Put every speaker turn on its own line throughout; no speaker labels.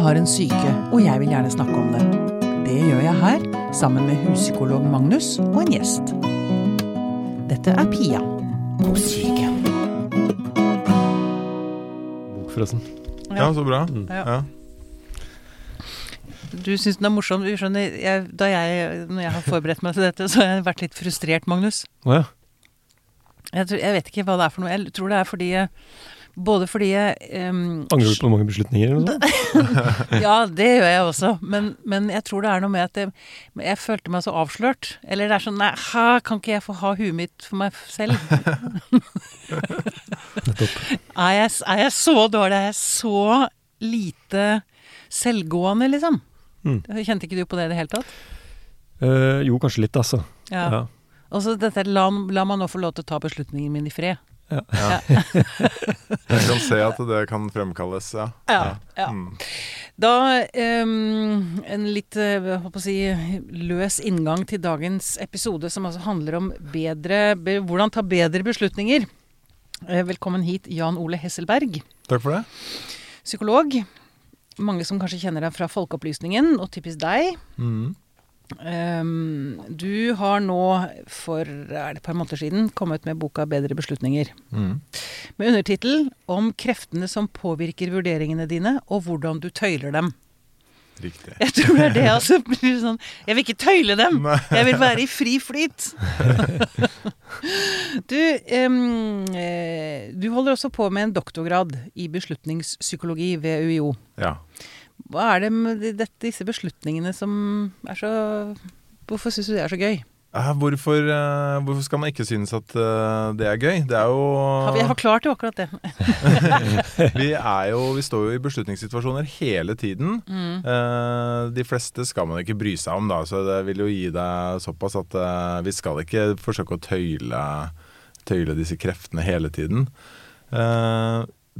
har en syke, og jeg vil gjerne snakke om det. Det gjør jeg her, sammen med huspsykolog Magnus og en gjest. Dette er Pia på Syke.
Bok, forresten.
Ja, så bra.
Ja.
Ja.
Du syns den er morsom. Du skjønner, jeg, da jeg, når jeg har forberedt meg til dette, så har jeg vært litt frustrert, Magnus.
Å ja.
Jeg, tror, jeg vet ikke hva det er for noe. Jeg tror det er fordi jeg Både fordi jeg um,
Angrer du på mange beslutninger eller noe sånt?
Ja, det gjør jeg også. Men, men jeg tror det er noe med at jeg, jeg følte meg så avslørt. Eller det er sånn Nei, ha, kan ikke jeg få ha huet mitt for meg selv?
Nettopp.
Er jeg, er jeg så dårlig? Er jeg så lite selvgående, liksom?
Mm.
Kjente ikke du på det i det hele tatt?
Uh, jo, kanskje litt, altså.
Ja.
Ja.
Og så dette, la, la meg nå få lov til å ta beslutningen min i fred.
Jeg kan se at det kan fremkalles, ja.
Ja, ja.
Mm.
Da um, en litt eh, si, løs inngang til dagens episode, som altså handler om bedre, be, hvordan ta bedre beslutninger. Eh, Velkommen hit, Jan Ole Hesselberg,
Takk for det.
psykolog. Mange som kanskje kjenner deg fra Folkeopplysningen, og typisk deg.
Mm.
Em, du har nå, for er det et par måneder siden, kommet med boka 'Bedre beslutninger'.
Mm.
Med undertittel 'Om kreftene som påvirker vurderingene dine, og hvordan du tøyler dem'.
Riktig.
Jeg tror det er det altså. Sånn, jeg vil ikke tøyle dem!
Nei.
Jeg vil være i fri flyt! du, eh, du holder også på med en doktorgrad i beslutningspsykologi ved UiO.
Ja.
Hva er det med de- dette, disse beslutningene som er så Hvorfor syns du det er så gøy?
Eh, Hvorfor, eh, hvorfor skal man ikke synes at eh, det er gøy? Det er
Har vi
jo
forklart jo akkurat det.
Vi er jo Vi står jo i beslutningssituasjoner hele tiden.
Mm.
De fleste skal man ikke bry seg om, da, så det vil jo gi deg såpass at vi skal ikke forsøke å tøyle, tøyle disse kreftene hele tiden.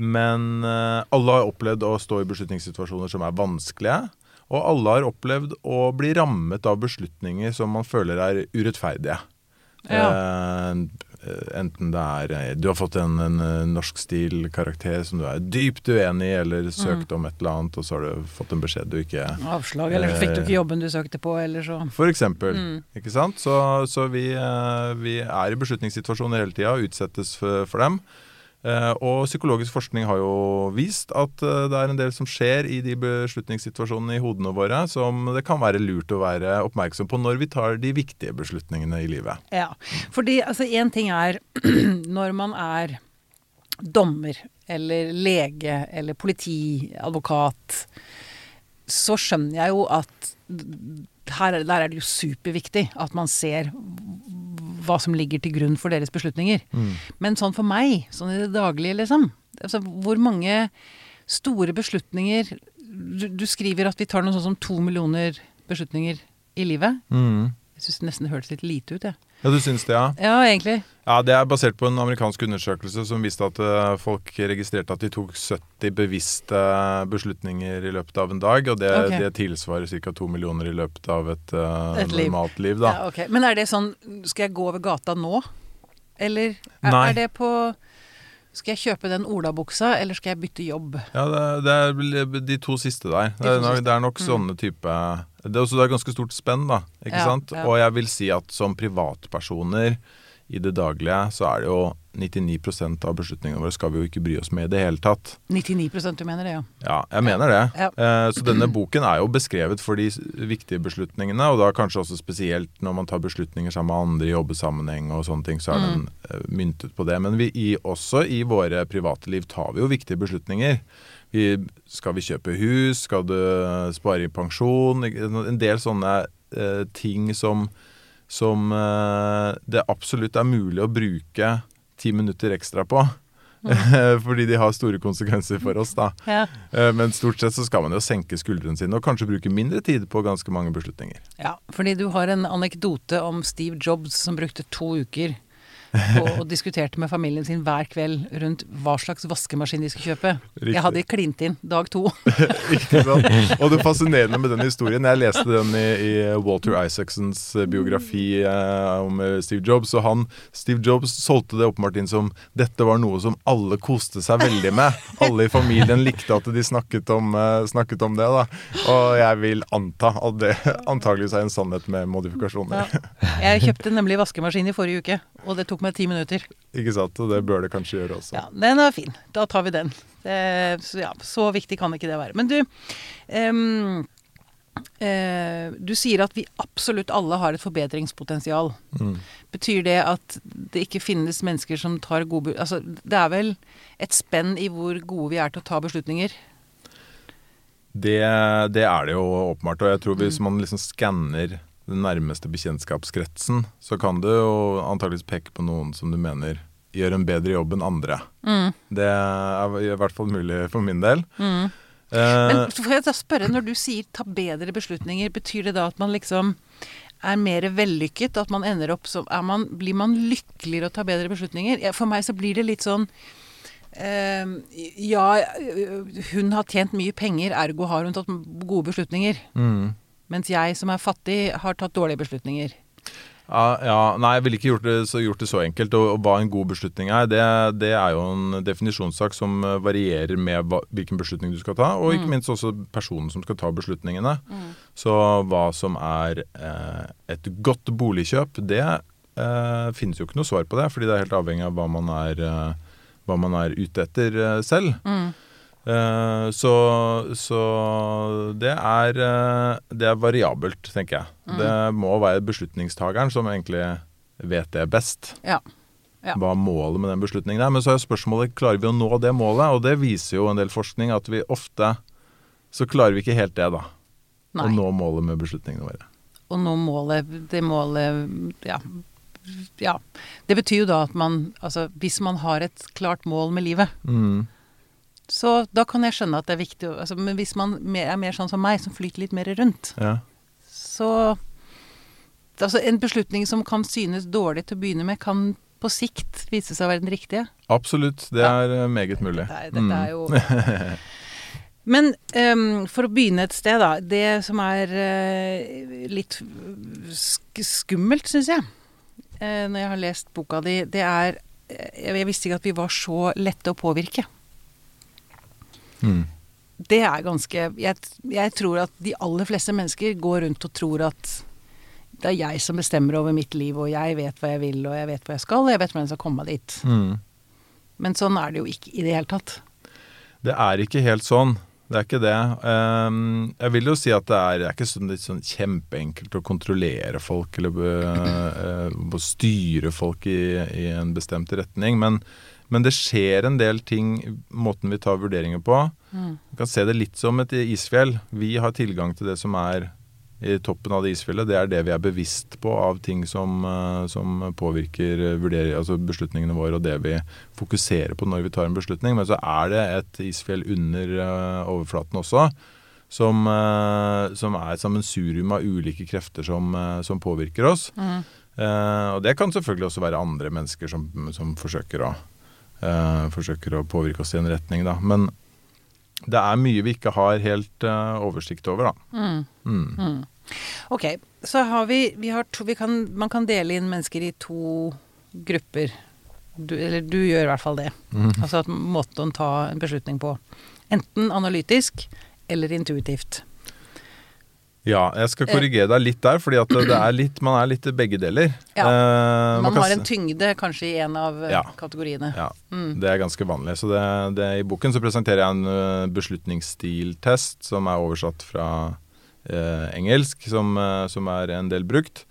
Men eh, alle har opplevd å stå i beslutningssituasjoner som er vanskelige. Og alle har opplevd å bli rammet av beslutninger som man føler er urettferdige. Eh, enten det er eh, Du har fått en, en eh, norsk stil-karakter som du er dypt uenig i, eller søkt om et eller annet, og så har du fått en beskjed du ikke
Avslag, eller så fikk du ikke jobben du søkte på, eller så
For eksempel.
Mm.
Ikke sant? Så, så vi, vi er i beslutningssituasjoner hele tida og utsettes for, for dem. Eh, og psykologisk forskning har jo vist at eh, det er en del som skjer i de beslutningssituasjonene i hodene våre som det kan være lurt å være oppmerksom på når vi tar de viktige beslutningene i livet.
Ja. Fordi altså ting er når man er dommer eller lege eller politi, advokat, så skjønner jeg jo at her, er- der er det jo superviktig at man ser hva som ligger til grunn for deres beslutninger. Men sånn for meg, sånn i det daglige, liksom altså, Hvor mange store beslutninger du, du skriver at vi tar noe sånn som to millioner beslutninger i livet. Jeg syns det nesten hørtes litt lite ut, jeg.
Ja, du syns det, ja?
Ja, egentlig.
Ja, Det er basert på en amerikansk undersøkelse som viste at eh, folk registrerte at de tok 70 bevisste beslutninger i løpet av en dag. Og det,
okay.
det tilsvarer ca. to millioner i løpet av et, uh,
Et
normalt liv. da.
Ja, okay. Men er det sånn Skal jeg gå over gata nå? Eller er, er det på Skal jeg kjøpe den olabuksa, eller skal jeg bytte jobb?
Ja, det, det er de to siste der. Det er,
to
nok-
siste.
det er nok sånne type Det er også det er ganske stort spenn, da. Ikke
Ja,
sant?
ja.
Og jeg vil si at som privatpersoner i det daglige, så er det jo 99% av beslutningene våre skal vi jo ikke bry oss med i det hele tatt.
99 du mener det, ja.
Ja, jeg mener det.
Ja.
Eh, Så denne boken er jo beskrevet for de viktige beslutningene, og da kanskje også spesielt når man tar beslutninger sammen med andre i jobbesammenheng og sånne ting, så er den eh, myntet på det. Men vi i, også i våre private liv tar vi jo viktige beslutninger. Vi, skal vi kjøpe hus? Skal du spare i pensjon? En del sånne eh, ting som, som eh, det absolutt er mulig å bruke ti minutter ekstra på. Fordi de har store konsekvenser for oss, da.
ja.
Eh, Men stort sett så skal man jo senke skuldrene sine og kanskje bruke mindre tid på ganske mange beslutninger.
Ja, fordi du har en anekdote om Steve Jobs som brukte to uker og, og diskuterte med familien sin hver kveld rundt hva slags vaskemaskin de skulle kjøpe.
Riktig.
Jeg hadde klint inn dag to.
Sant? Og det fascinerende med den historien Jeg leste den i, i Walter Isaacsons biografi eh, om eh, Steve Jobs. Og han, Steve Jobs solgte det åpenbart inn som dette var noe som alle koste seg veldig med. Alle i familien likte at de snakket om, eh, snakket om det. da Og jeg vil anta at det antageligvis er en sannhet med modifikasjoner.
Ja. Jeg kjøpte nemlig vaskemaskin i forrige uke, og det tok meg ti minutter.
Ikke sant? Og det bør det kanskje gjøre også.
Ja, Den er fin. Da tar vi den. Det, så, ja, så viktig kan ikke det være. Men du ehm, eh, Du sier at vi absolutt alle har et forbedringspotensial.
Mm.
Betyr det at det ikke finnes mennesker som tar gode Altså, det er vel et spenn i hvor gode vi er til å ta beslutninger?
Det, det er det jo åpenbart. Og jeg tror hvis man liksom skanner den nærmeste bekjentskapskretsen, så kan du jo antakeligvis peke på noen som du mener gjør en bedre jobb enn andre.
Mm.
Det er i hvert fall mulig for min del.
Mm.
Eh,
Men får jeg da spørre, når du sier ta bedre beslutninger, betyr det da at man liksom er mer vellykket? At man ender opp som man, Blir man lykkeligere å ta bedre beslutninger? For meg så blir det litt sånn eh, Ja, hun har tjent mye penger, ergo har hun tatt gode beslutninger.
mm.
Mens jeg som er fattig, har tatt dårlige beslutninger.
ja, ja, nei, jeg ville ikke gjort det, så, gjort det så enkelt. Og, og hva en god beslutning er, det, det er jo en definisjonssak som eh, varierer med hva, hvilken beslutning du skal ta, og ikke minst også personen som skal ta beslutningene. Så hva som er eh, et godt boligkjøp, det eh, finnes jo ikke noe svar på det, fordi det er helt avhengig av hva man er, eh, hva man er ute etter eh, selv.
Mm.
Eh, så, så det er, eh, det er variabelt, tenker jeg.
Mm.
Det må være beslutningstageren som egentlig vet det best.
Ja. Ja.
Hva målet med den beslutningen er. Men så er spørsmålet klarer vi å nå det målet, og det viser jo en del forskning at vi ofte så klarer vi ikke helt det, da.
Nei.
Å nå målet med beslutningene våre.
Og nå målet Det målet ja, ja. Det betyr jo da at man Altså, hvis man har et klart mål med livet,
Mm.
Så da kan jeg skjønne at det er viktig altså, Men hvis man er mer sånn som meg, som flyter litt mer rundt,
Ja.
så Altså, en beslutning som kan synes dårlig til å begynne med, kan på sikt vise seg å være den riktige.
Absolutt. Det er ja. meget mulig.
Dette dette
Mm.
er jo Men um, for å begynne et sted, da. Det som er uh, litt sk skummelt, syns jeg, uh, når jeg har lest boka di, det er eh, Jeg visste ikke at vi var så lette å påvirke.
Mm.
Det er ganske jeg, jeg tror at de aller fleste mennesker går rundt og tror at det er jeg som bestemmer over mitt liv, og jeg vet hva jeg vil, og jeg vet hvor jeg skal, og jeg vet hvordan jeg skal komme meg dit.
Mm.
Men sånn er det jo ikke i det hele tatt.
Det er ikke helt sånn. Det er ikke det. Ehm, jeg vil jo si at det er, det er ikke sånn, sånn kjempeenkelt å kontrollere folk eller uh, å styre folk i, i en bestemt retning. Men, men det skjer en del ting måten vi tar vurderinger på.
Mm.
Vi kan se det litt som et isfjell. Vi har tilgang til det som er i toppen av det isfjellet. Det er det vi er bevisst på av ting som, eh, som påvirker eh, altså beslutningene våre, og det vi fokuserer på når vi tar en beslutning. Men så er det et isfjell under eh, overflaten også. Som, som er et sammensurium av ulike krefter som, som påvirker oss.
Mm.
Eh, og det kan selvfølgelig også være andre mennesker som, som forsøker, å, forsøker å påvirke oss i en retning, da. Men det er mye vi ikke har helt eh, oversikt over, da.
Mm.
Mm.
Mm. Ok, så har vi, vi har to, vi kan, Man kan dele inn mennesker i to grupper. Du, eller du gjør i hvert fall det.
Mm.
Altså at måten å ta en beslutning på. Enten analytisk eller intuitivt.
Ja, jeg skal korrigere deg litt der, fordi at det er litt, man er litt begge deler.
Ja.
Eh,
Man har en tyngde kanskje i en av eh,
Ja.
kategoriene.
Ja,
Mm.
det er ganske vanlig. Så det, det, I boken så presenterer jeg en eh, beslutningsstiltest som er oversatt fra eh, engelsk, som, som er en del brukt.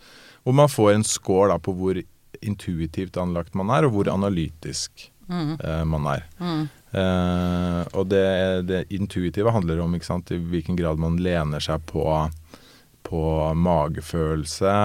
Hvor man får en score da, på hvor intuitivt anlagt man er, og hvor analytisk
Mm.
eh, man er.
Mm.
Eh, og det, det intuitive handler om ikke sant, i hvilken grad man lener seg på, på magefølelse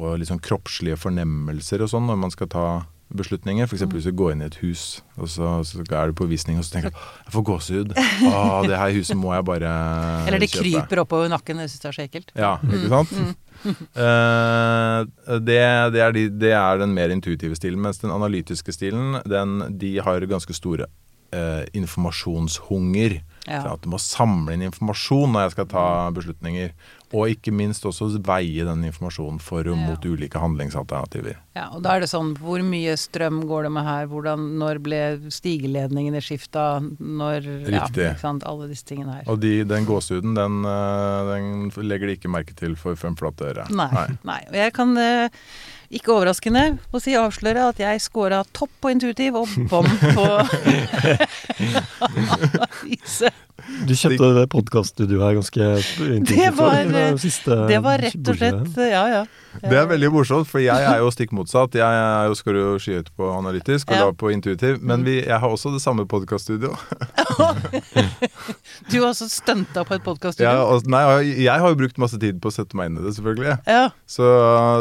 og liksom kroppslige fornemmelser og sånn når man skal ta beslutninger. F.eks.
Mm.
hvis du går inn i et hus, og så, så er du på visning, og så tenker du jeg får gåsehud. Å, det her huset må jeg bare
Eller det
kjøpe.
kryper oppover nakken. Jeg syns det er så ekkelt.
Ja, ikke sant? Eh, det, det, er de, det er den mer intuitive stilen. Mens den analytiske stilen, den, de har ganske store eh, informasjonshunger.
Ja.
At du må samle inn informasjon når jeg skal ta beslutninger. Og ikke minst også veie den informasjonen for og mot
Ja.
ulike handlingsalternativer.
Ja, og da er det sånn Hvor mye strøm går det med her? Hvordan, når ble stigeledningene skifta? Når Ja,
Riktig.
ikke sant. Alle disse tingene her.
Og de, den gåsehuden, den, eh, den legger de ikke merke til for fem flate øre.
Nei. nei. Og jeg kan eh, ikke overraskende å si avsløre at jeg scora topp på intuitiv og bånn på analyse.
Du kjøpte det podkaststudioet her ganske intuitivt.
Det var,
Det
var rett og slett. Ja, ja.
Det er veldig morsomt, for jeg er jo stikk motsatt. Jeg er jo skal jo skyhøyt på analytisk og
Ja.
lav på intuitiv. Men vi, jeg har også det samme podkaststudioet.
Du har også stunta på et podkaststudio?
nei, jeg har jo brukt masse tid på å sette meg inn i det, selvfølgelig.
Ja.
Så,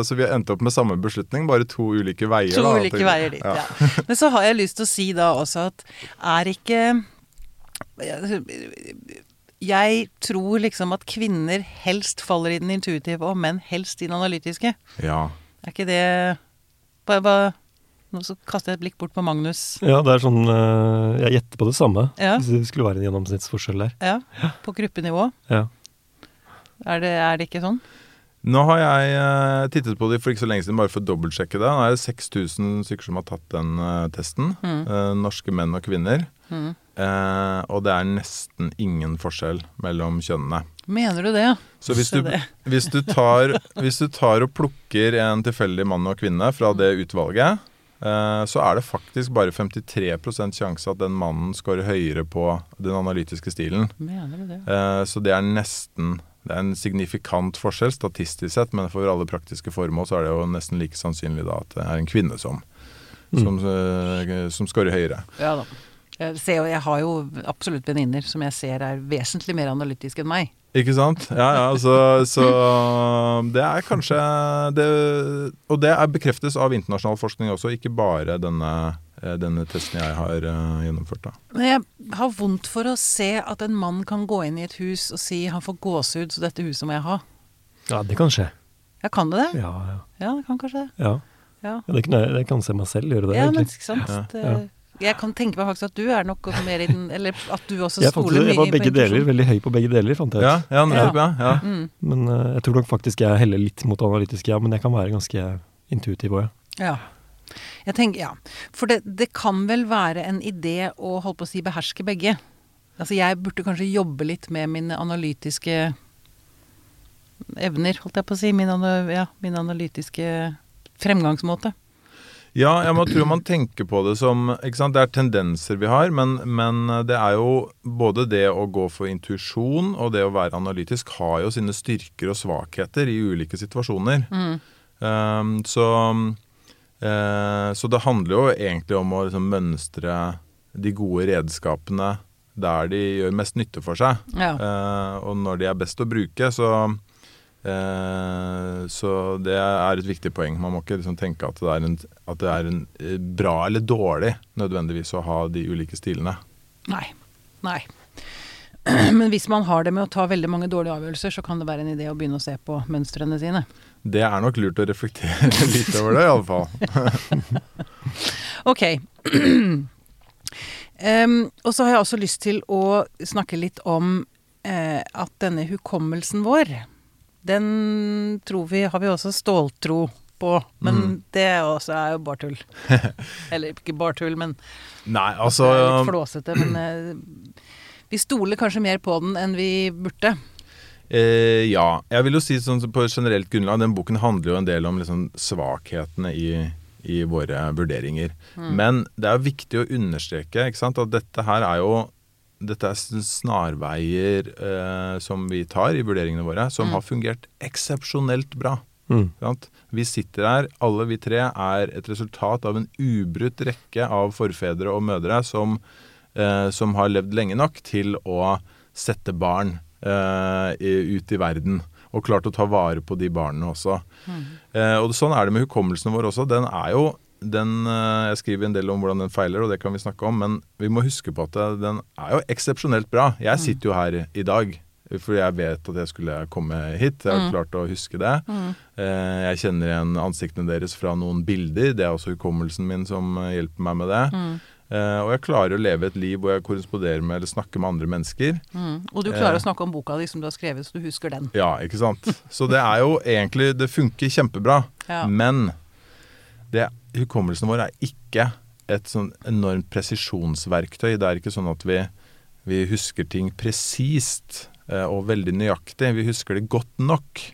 så vi har endt opp med samme beslutning, bare to ulike veier.
To
da,
ulike veier dit,
Ja.
ja. Men så har jeg lyst til å si da også at er ikke Jeg tror liksom at kvinner helst faller i den intuitive, og menn helst i den analytiske.
Ja.
Er ikke det bare, bare Nå så kaster jeg et blikk bort på Magnus.
Ja, det er sånn eh, Jeg gjetter på det samme.
Ja.
Hvis det skulle være en gjennomsnittsforskjell der.
Ja, på gruppenivå.
Ja.
Er det, er det ikke sånn?
Nå har jeg eh, tittet på det for ikke så lenge siden, bare for å dobbeltsjekke det. Nå er det 6000 stykker som har tatt den eh, testen.
Mm.
Eh, norske menn og kvinner.
Mm.
Eh, og det er nesten ingen forskjell mellom kjønnene.
Mener du det.
Så hvis du, hvis, du tar, hvis du tar og plukker en tilfeldig mann og kvinne fra det utvalget, eh, så er det faktisk bare 53 sjanse at den mannen scorer høyere på den analytiske stilen.
Mener du det?
Eh, så det er nesten Det er en signifikant forskjell statistisk sett, men for alle praktiske formål så er det jo nesten like sannsynlig da at det er en kvinne som,
Mm.
som, eh, som scorer høyere.
Ja da. Jeg, ser, jeg har jo absolutt venninner som jeg ser er vesentlig mer analytiske enn meg.
Ikke sant? Ja, ja, så, så det er kanskje det, Og det er bekreftes av internasjonal forskning også, ikke bare denne, eh, denne testen jeg har eh, gjennomført. da.
Men jeg har vondt for å se at en mann kan gå inn i et hus og si han får gåsehud, så dette huset må jeg ha.
ja, det kan skje.
Ja, kan det det?
Ja, ja.
Ja, det kan kanskje det.
ja.
Ja,
det, kan jeg, jeg kan se meg selv gjøre det,
ja men ikke sant.
Ja.
Det,
Ja.
Jeg kan tenke meg faktisk at du er nok mer i den Eller at du også
Jeg,
stoler mye
jeg var
på
begge deler, veldig høy på begge deler, fant jeg ut.
Ja, ja, ja. ja.
Mm,
Men eh, jeg tror nok faktisk jeg heller litt mot analytisk, ja. Men jeg kan være ganske intuitiv òg, ja.
ja. Jeg tenker, ja. For det, det kan vel være en idé å holde på å si beherske begge. Altså jeg burde kanskje jobbe litt med mine analytiske evner, holdt jeg på å si. Min, ja, min analytiske fremgangsmåte.
Ja, jeg må tro man tenker på det som ikke sant? Det er tendenser vi har, men, men det er jo både det å gå for intuisjon og det å være analytisk har jo sine styrker og svakheter i ulike situasjoner.
Mm.
Um, så, uh, så det handler jo egentlig om å liksom mønstre de gode redskapene der de gjør mest nytte for seg.
Ja.
Uh, og når de er best å bruke, så eh, Så det er et viktig poeng. Man må ikke liksom tenke at det er, en, at det er en eh, bra eller dårlig nødvendigvis å ha de ulike stilene.
Nei. Nei. Men hvis man har det med å ta veldig mange dårlige avgjørelser, så kan det være en idé å begynne å se på mønstrene sine.
Det er nok lurt å reflektere litt over det, iallfall.
Ok. um, og så har jeg også lyst til å snakke litt om uh, at denne hukommelsen vår, den tror vi, har vi også ståltro på. Men
Mm.
det også er jo bare tull. Eller ikke bare tull, men
Nei,
det
altså
er litt flåsete. Men eh, vi stoler kanskje mer på den enn vi burde.
Eh, ja. Jeg vil jo si sånn på generelt grunnlag, den boken handler jo en del om liksom svakhetene i, i våre vurderinger. Men det er viktig å understreke ikke sant, at dette her er jo dette er snarveier eh, som vi tar i vurderingene våre, som har fungert eksepsjonelt bra.
Mm.
Vi sitter her, alle vi tre er et resultat av en ubrutt rekke av forfedre og mødre som, eh, som har levd lenge nok til å sette barn eh, i, ut i verden. Og klart å ta vare på de barna også. Eh, og sånn er det med hukommelsen vår også. Den er jo den Jeg skriver en del om hvordan den feiler, og det kan vi snakke om, men vi må huske på at den er jo eksepsjonelt bra. Jeg
Mm.
sitter jo her i dag. For jeg vet at jeg skulle komme hit. Jeg har
Mm.
klart å huske det. Eh, Jeg kjenner igjen ansiktene deres fra noen bilder. Det er også hukommelsen min som eh, hjelper meg med det.
Mm.
Eh, Og jeg klarer å leve et liv hvor jeg korresponderer med eller snakker med andre mennesker.
Mm. Og du klarer
Eh.
å snakke om boka di som du har skrevet, så du husker den.
Ja, ikke sant. Så det er jo egentlig Det funker kjempebra.
Ja.
Men det, hukommelsen vår er ikke et sånn enormt presisjonsverktøy. Det er ikke sånn at vi, vi husker ting presist eh, og veldig nøyaktig. Vi husker det godt nok.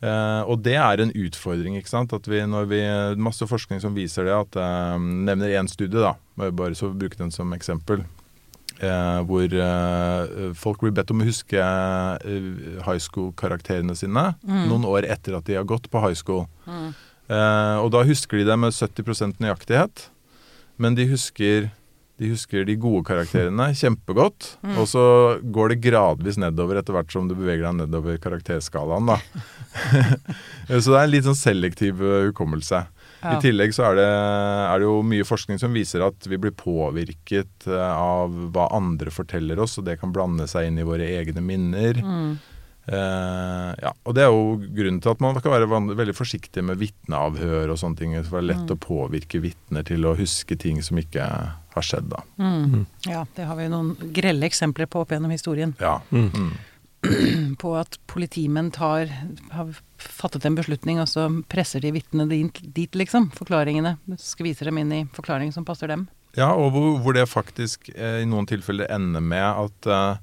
Eh, og det er en utfordring. ikke sant? At vi, når vi, Masse forskning som viser det. at eh, Nevner én studie, da, bare så bruke den som eksempel. Eh, hvor eh, folk blir bedt om å huske eh, high school-karakterene sine noen år etter at de har gått på high school.
Mm.
Eh, og da husker de det med 70% nøyaktighet. Men de husker, de husker de gode karakterene kjempegodt. Og så går det gradvis nedover etter hvert som du beveger deg nedover karakterskalaen. da. så det er en litt sånn selektiv eh, hukommelse.
Ja.
I tillegg så er det, er det jo mye forskning som viser at vi blir påvirket eh, av hva andre forteller oss, og det kan blande seg inn i våre egne minner.
Mm.
Eh, ja, og Det er jo grunnen til at man kan være veldig forsiktig med vitneavhør og sånne ting. For det er lett å påvirke vitner til å huske ting som ikke har skjedd. da.
Mm. Ja, det har vi noen grelle eksempler på opp gjennom historien.
Ja.
Mm.
Mm.
På at politimenn tar har fattet en beslutning, og så presser de vitnene dit, dit, liksom. Forklaringene. Skviser dem inn i forklaring som passer dem.
ja, og hvor, hvor det faktisk eh, i noen tilfeller ender med at, eh,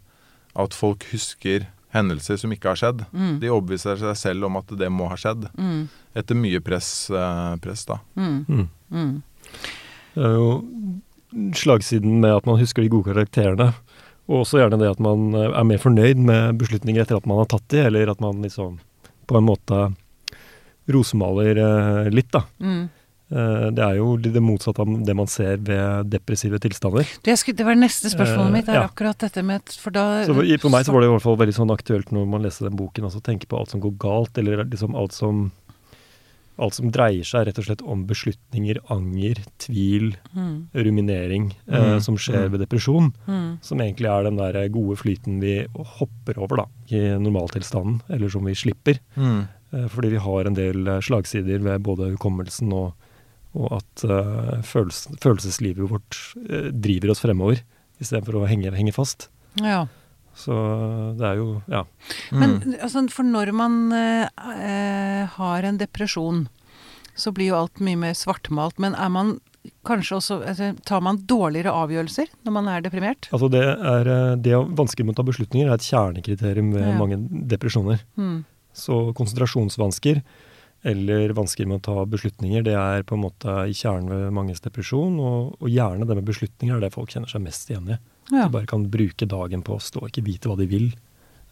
at folk husker hendelser som ikke har skjedd.
Mm.
De overbeviser seg selv om at det må ha skjedd.
Mm.
Etter mye press, eh, press da.
Mm.
Mm.
Mm.
Det er jo slagsiden med at man husker de gode karakterene. Og også gjerne det at man eh, er mer fornøyd med beslutninger etter at man har tatt de, eller at man liksom på en måte rosemaler eh, litt, da.
Mm.
Eh, det er jo det motsatte av det man ser ved depressive tilstander.
Det, skulle, det var neste spørsmålet
Eh,
mitt, er
ja.
akkurat dette med For da
Så i- For meg så var det i hvert fall veldig sånn aktuelt når man leser den boken, altså tenke på alt som går galt, eller liksom alt som Alt som dreier seg rett og slett om beslutninger, anger, tvil,
mm.
ruminering, eh,
Mm,
som skjer
mm.
ved depresjon.
Mm.
Som egentlig er den der gode flyten vi hopper over da, i normaltilstanden, eller som vi slipper.
Mm.
Eh, fordi vi har en del eh, slagsider ved både hukommelsen og, og at uh, følelses, følelseslivet vårt uh, driver oss fremover, istedenfor å henge, henge fast.
Ja.
Så det er jo Ja.
Men
Mm.
altså, for når man uh, eh, har en depresjon, så blir jo alt mye mer svartmalt. Men er man kanskje også altså, Tar man dårligere avgjørelser når man er deprimert?
Altså det er eh, det å vanskelig med å ta beslutninger er et kjernekriterium ved
Ja.
mange depresjoner.
Mm.
Så konsentrasjonsvansker eller vansker med å ta beslutninger, det er på en måte i kjernen ved manges depresjon. Og, og gjerne det med beslutninger er det folk kjenner seg mest igjen i.
Ja.
De bare kan bruke dagen på å stå og ikke vite hva de vil.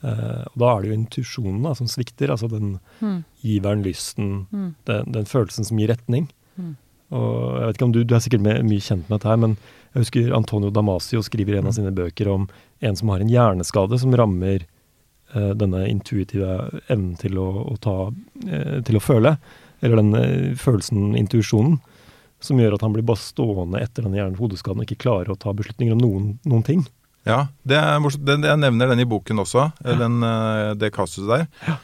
Uh, og da er det jo intuisjonen som svikter. Altså den
Mm.
giveren, lysten,
Mm.
den, den følelsen som gir retning.
Mm.
Og jeg vet ikke om du, du er sikkert med, mye kjent med dette her, men jeg husker Antonio Damasio skriver i en av sine bøker om en som har en hjerneskade som rammer denne intuitive evnen til å, å ta eh, til å føle. Eller den eh, følelsen, intuisjonen, som gjør at han blir bare stående etter denne hjernen hodeskaden og ikke klarer å ta beslutninger om noen, noen ting.
Ja, det er morsomt. Jeg nevner den i boken også, ja. den, eh, det kastet der. Ja.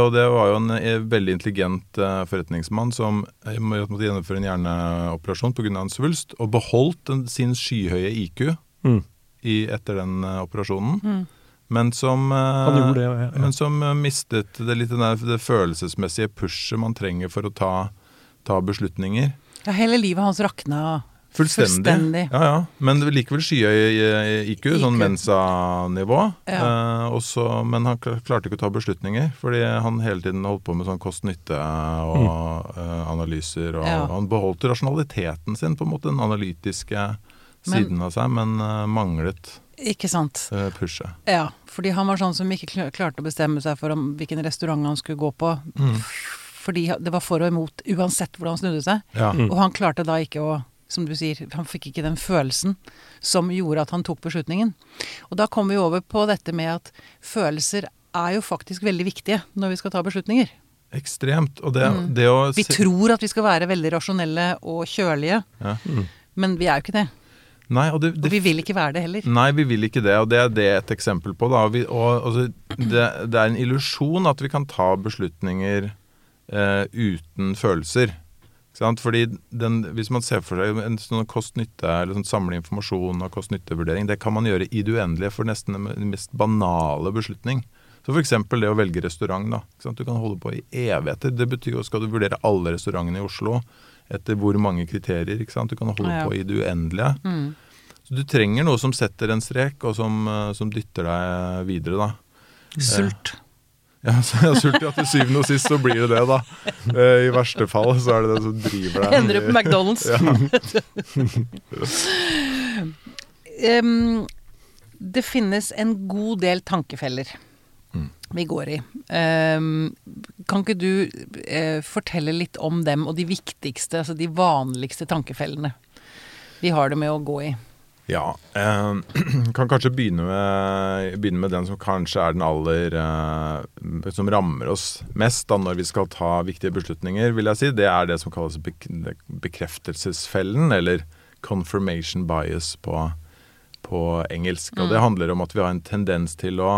Og det var jo en eh, veldig intelligent eh, forretningsmann som eh, måtte gjennomføre en hjerneoperasjon pga. en svulst, og beholdt sin skyhøye IQ
Mm.
i, etter den eh, operasjonen.
Mm.
Men som, eh,
det, ja,
men som eh, mistet det litt der, det følelsesmessige pushet man trenger for å ta, ta beslutninger.
Ja, hele livet hans rakna.
Fullstendig.
Fullstendig.
Ja, ja. Men det likevel skyhøy IQ, IQ, sånn Mensa-nivå.
Ja.
Eh, men han klarte ikke å ta beslutninger, fordi han hele tiden holdt på med sånn kost-nytte og eh, analyser. Og
Ja.
Han beholdt rasjonaliteten sin, på en måte, den analytiske
Men-
siden av seg, men eh, manglet
Ikke sant.
Pushe.
Ja, fordi han var sånn som ikke klarte å bestemme seg for om hvilken restaurant han skulle gå på.
Mm.
Fordi det var for og imot, uansett hvordan han snudde seg.
Ja.
Mm.
Og han klarte da ikke å som du sier, han fikk ikke den følelsen som gjorde at han tok beslutningen. Og da kommer vi over på dette med at følelser er jo faktisk veldig viktige når vi skal ta beslutninger.
Ekstremt. Og det,
Mm.
det å
Vi tror at vi skal være veldig rasjonelle og kjølige,
Ja.
men vi er jo ikke det.
Nei, og det,
Og vi vil ikke være det heller.
Nei, vi vil ikke det, og det er det et eksempel på. Da. Og vi, og, altså, det, det er en illusjon at vi kan ta beslutninger eh, uten følelser. Fordi den, Hvis man ser for seg en sånn kost-nytte, eller sånn samle informasjon og kost-nytte-vurdering, det kan man gjøre i det uendelige for nesten den mest banale beslutning. Så f.eks. det å velge restaurant. da. Du kan holde på i evigheter. Det betyr jo skal du vurdere alle restaurantene i Oslo etter hvor mange kriterier. ikke sant? Du kan holde
Ja.
på i det uendelige.
Mm.
Så du trenger noe som setter en strek, og som, eh, som dytter deg videre, da.
Sult.
Ja, så jeg er sult, ja, til syvende og sist så blir det det, da. Eh, I verste fall så er det det som driver deg.
Ender opp på McDonald's? um, det finnes en god del tankefeller
Mm.
vi går i. Em, kan ikke du eh, fortelle litt om dem, og de viktigste, altså de vanligste tankefellene vi har det med å gå i?
Ja. Eh, kan kanskje begynne med, begynne med den som kanskje er den aller eh, Som rammer oss mest da når vi skal ta viktige beslutninger, vil jeg si. Det er det som kalles bekreftelsesfellen, eller confirmation bias på, på engelsk. Og det handler om at vi har en tendens til å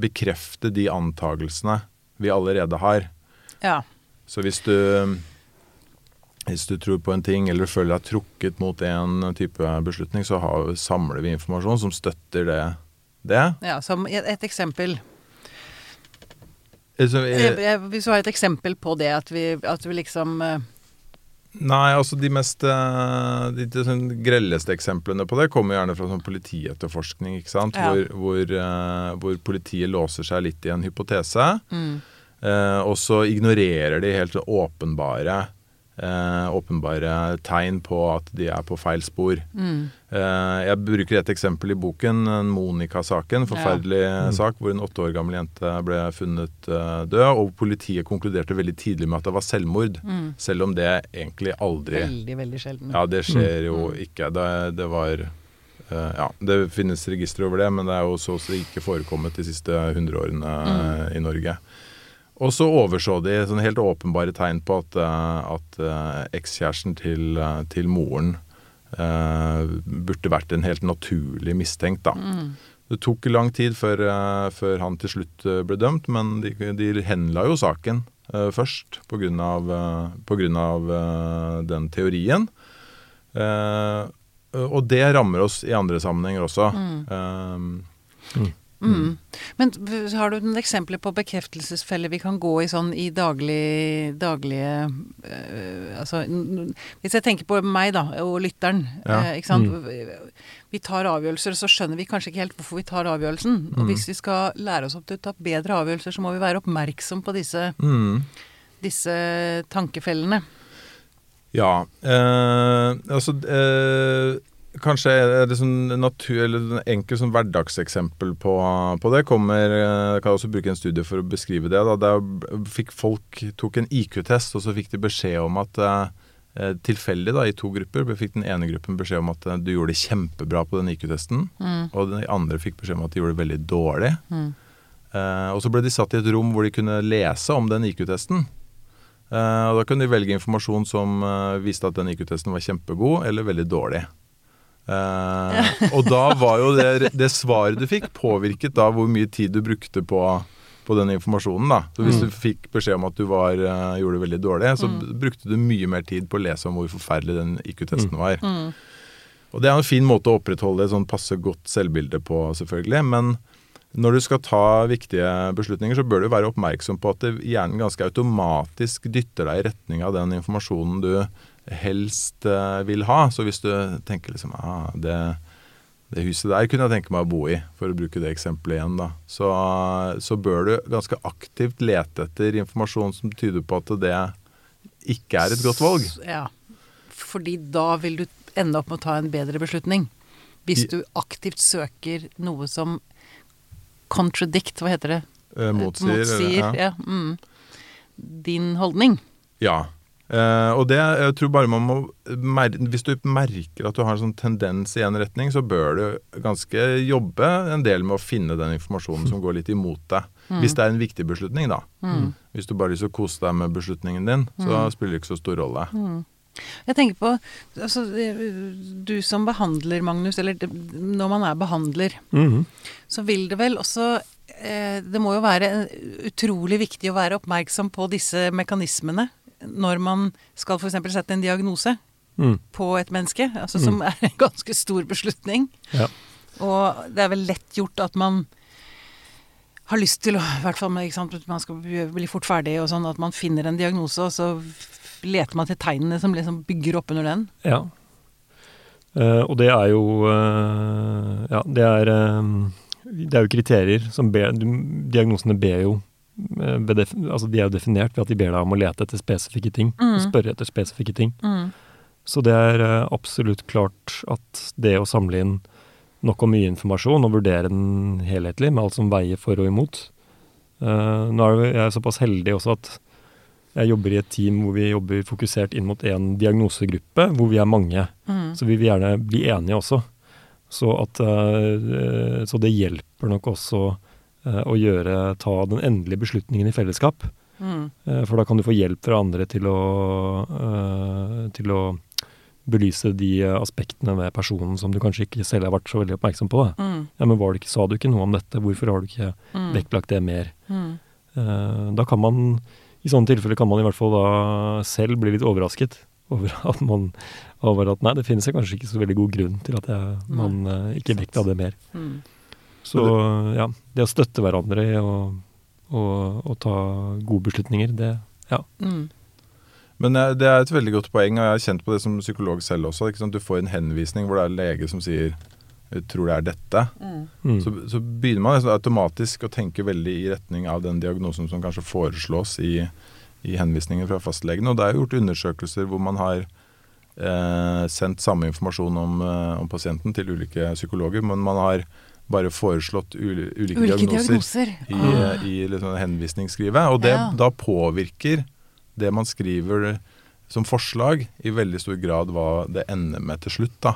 bekrefte de antagelsene vi allerede har.
Ja.
Så hvis du hvis du tror på en ting eller du føler deg trukket mot en type beslutning, så har, samler vi informasjon som støtter det. det.
ja som et, eksempel.
Så,
Jeg,
eh,
jeg, hvis du har et eksempel på det, at vi, at vi liksom eh,
nei, altså de mest eh, De, de sånn grelleste eksemplene på det kommer gjerne fra sånn politietterforskning, ikke sant?
Ja.
Hvor, hvor, uh, hvor politiet låser seg litt i en hypotese.
mm,
Uh, og så ignorerer de helt åpenbare, eh, åpenbare tegn på at de er på feil spor.
mm,
Eh, jeg bruker et eksempel i boken, Monica-saken. Forferdelig sak hvor en åtte år gammel jente ble funnet eh, død. Og politiet konkluderte veldig tidlig med at det var selvmord.
mm.
Selv om det egentlig aldri
Veldig, veldig sjelden.
Ja, det skjer jo ikke. Det, det var eh, Ja, det finnes registre over det, men det er jo så å ikke forekommet de siste 100 årene eh, i Norge. Og så overså de sånne helt åpenbare tegn på at, eh, at eh, ekskjæresten til, eh, til moren eh, burde vært en helt naturlig mistenkt, da.
Mm.
Det tok lang tid før, før han til slutt ble dømt, men de, de henla jo saken eh, først pga. Uh, på grunn av den teorien. Eh, og det rammer oss i andre sammenhenger også. Eh,
Mm. Men har du noen eksempler på bekreftelsesfeller vi kan gå i sånn i daglig, daglige øh, Altså hvis jeg tenker på meg da, og lytteren.
Ja.
Øh, ikke sant? Vi tar avgjørelser, og så skjønner vi kanskje ikke helt hvorfor vi tar avgjørelsen. Og hvis vi skal lære oss opp til å ta bedre avgjørelser, så må vi være oppmerksom på disse,
mm.
disse tankefellene.
Ja. Øh, altså eh, Kanskje er det sånn natur, eller en enkel sånn hverdagseksempel på, på det kommer eh, Jeg kan også bruke en studie for å beskrive det. Da. Der fikk folk tok en IQ-test, og så fikk de beskjed om at eh, Tilfeldig da, i to grupper fikk den ene gruppen beskjed om at eh, du gjorde det kjempebra på den IQ-testen.
Mm.
Og den andre fikk beskjed om at de gjorde det veldig dårlig.
Mm.
Eh, og så ble de satt i et rom hvor de kunne lese om den IQ-testen. Eh, og Da kunne de velge informasjon som eh, viste at den IQ-testen var kjempegod eller veldig dårlig. Eh, og da var jo det, det svaret du fikk, påvirket da hvor mye tid du brukte på, på den informasjonen. da. Så Hvis du fikk beskjed om at du var, uh, gjorde det veldig dårlig, så brukte du mye mer tid på å lese om hvor forferdelig den IQ-testen var.
Mm.
Og det er en fin måte å opprettholde et sånn passe godt selvbilde på, selvfølgelig. Men når du skal ta viktige beslutninger, så bør du være oppmerksom på at hjernen ganske automatisk dytter deg i retning av den informasjonen du helst eh, vil ha. Så hvis du tenker liksom ah, det, det huset der kunne jeg tenke meg å bo i, for å bruke det eksempelet igjen, da. Så, så bør du ganske aktivt lete etter informasjon som tyder på at det ikke er et godt valg.
Ja. Fordi da vil du ende opp med å ta en bedre beslutning. Hvis du aktivt søker noe som contradict, hva heter det?
Eh, motsier.
Motsier,
ja.
ja. Mm. Din holdning.
Ja. Eh, og det, jeg tror bare man må mer, Hvis du merker at du har en sånn tendens i en retning, så bør du ganske jobbe en del med å finne den informasjonen som går litt imot deg. Hvis det er en viktig beslutning, da. Hvis du bare har lyst til å kose deg med beslutningen din, så spiller det ikke så stor rolle.
Jeg tenker på altså, Du som behandler, Magnus, eller når man er behandler,
Mhm.
så vil det vel også eh, Det må jo være utrolig viktig å være oppmerksom på disse mekanismene når man skal f.eks. sette en diagnose
Mm.
på et menneske, altså som er en ganske stor beslutning.
Ja.
Og det er vel lett gjort at man har lyst til å I hvert fall med, ikke sant, man skal bli fort ferdig og sånn, at man finner en diagnose, og så leter man til tegnene som liksom bygger opp under den.
Ja. Uh, og det er jo uh, Ja, det er eh, Det er jo kriterier som ber Diagnosene ber jo Altså de er jo definert ved at de ber deg om å lete etter spesifikke ting.
Mm.
Spørre etter spesifikke ting.
Mm.
Så det er eh, absolutt klart at det å samle inn nok og mye informasjon og vurdere den helhetlig med alt som veier for og imot uh, Nå er jeg såpass heldig også at jeg jobber i et team hvor vi jobber fokusert inn mot en diagnosegruppe, hvor vi er mange.
Mm.
Så vi vil gjerne bli enige også. Så, at, uh, så det hjelper nok også eh, å gjøre, ta den endelige beslutningen i fellesskap.
Mm.
Eh, For da kan du få hjelp fra andre til å, eh, til å belyse de eh, aspektene ved personen som du kanskje ikke selv har vært så veldig oppmerksom på.
Mm.
Ja, men var det ikke, Sa du ikke noe om dette? Hvorfor har du ikke
Mm.
vektlagt det mer?
Mm.
Eh, Da kan man, i sånne tilfeller kan man i hvert fall da selv bli litt overrasket over at man over at nei, det finnes kanskje ikke så veldig god grunn til at jeg, man eh, ikke vektla det mer.
Mm.
Så ja, det å støtte hverandre og, og, å ta gode beslutninger, det ja.
Mm.
Men eh, det er et veldig godt poeng, og jeg har kjent på det som psykolog selv også. Ikke sant? Du får en henvisning hvor det er en lege som sier jeg tror det er dette.
Mm.
Mm.
Så, så begynner man liksom automatisk å tenke veldig i retning av den diagnosen som kanskje foreslås i, i henvisningen fra fastlegen. Og det er jo gjort undersøkelser hvor man har eh, sendt samme informasjon om, eh, om pasienten til ulike psykologer, men man har bare foreslått ulike,
Ulike
diagnoser
diagnoser.
i,
Ah.
i liksom henvisningsskrivet. Og det,
Ja.
da påvirker det man skriver som forslag, i veldig stor grad hva det ender med til slutt. da.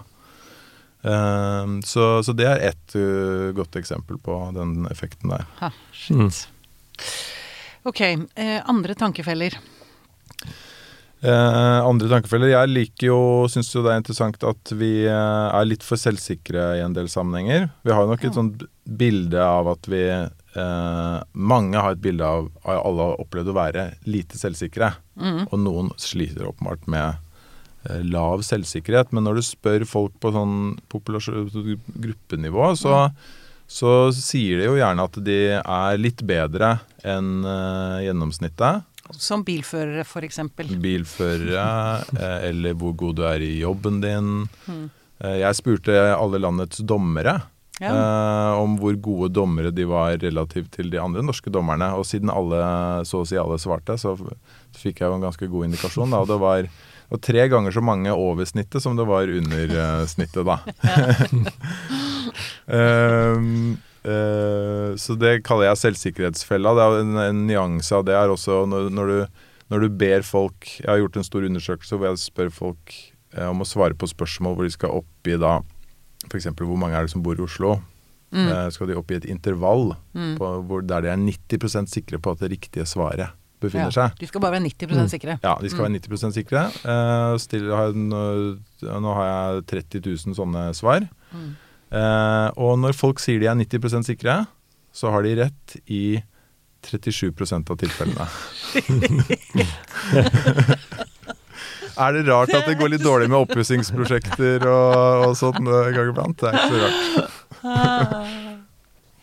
Ehm, så, så det er ett uh, godt eksempel på den effekten der.
Ha, shit.
Mm.
Ok, eh, andre tankefeller.
Eh, andre tankefeller. Jeg liker jo, syns jo det er interessant at vi eh, er litt for selvsikre i en del sammenhenger. Vi har nok et sånt bilde av at vi eh, Mange har et bilde av at alle har opplevd å være lite selvsikre.
Mm.
Og noen sliter åpenbart med eh, lav selvsikkerhet. Men når du spør folk på sånn gruppenivå, så, så sier de jo gjerne at de er litt bedre enn eh, gjennomsnittet.
Som bilførere, eksempel.
Bilførere, eh, eller hvor god du er i jobben din.
Mm.
Eh, jeg spurte alle landets dommere
Ja.
eh, om hvor gode dommere de var relativt til de andre norske dommerne. Og siden alle, så å si alle svarte, så fikk jeg jo en ganske god indikasjon. Da, og det var, var tre ganger så mange over snittet som det var under snittet, da. Eh, så det kaller jeg selvsikkerhetsfella. Det er en, en nyanse av det er også når, når, du, når du ber folk Jeg har gjort en stor undersøkelse hvor jeg spør folk eh, om å svare på spørsmål hvor de skal oppgi da f.eks. hvor mange er det som bor i Oslo.
Mm.
Eh, skal de oppgi et intervall
Mm.
på, hvor, der de er 90% sikre på at det riktige svaret befinner
Ja.
seg.
De skal bare være 90
Mm.
sikre.
Ja, de skal være 90 sikre. Eh, still, har jeg, nå, nå har jeg 30 000 sånne svar.
Mm.
Eh, og når folk sier de er 90% sikre, så har de rett i 37% av tilfellene. er det rart at det går litt dårlig med oppussingsprosjekter og, og sånn en gang iblant? Det er ikke så rart.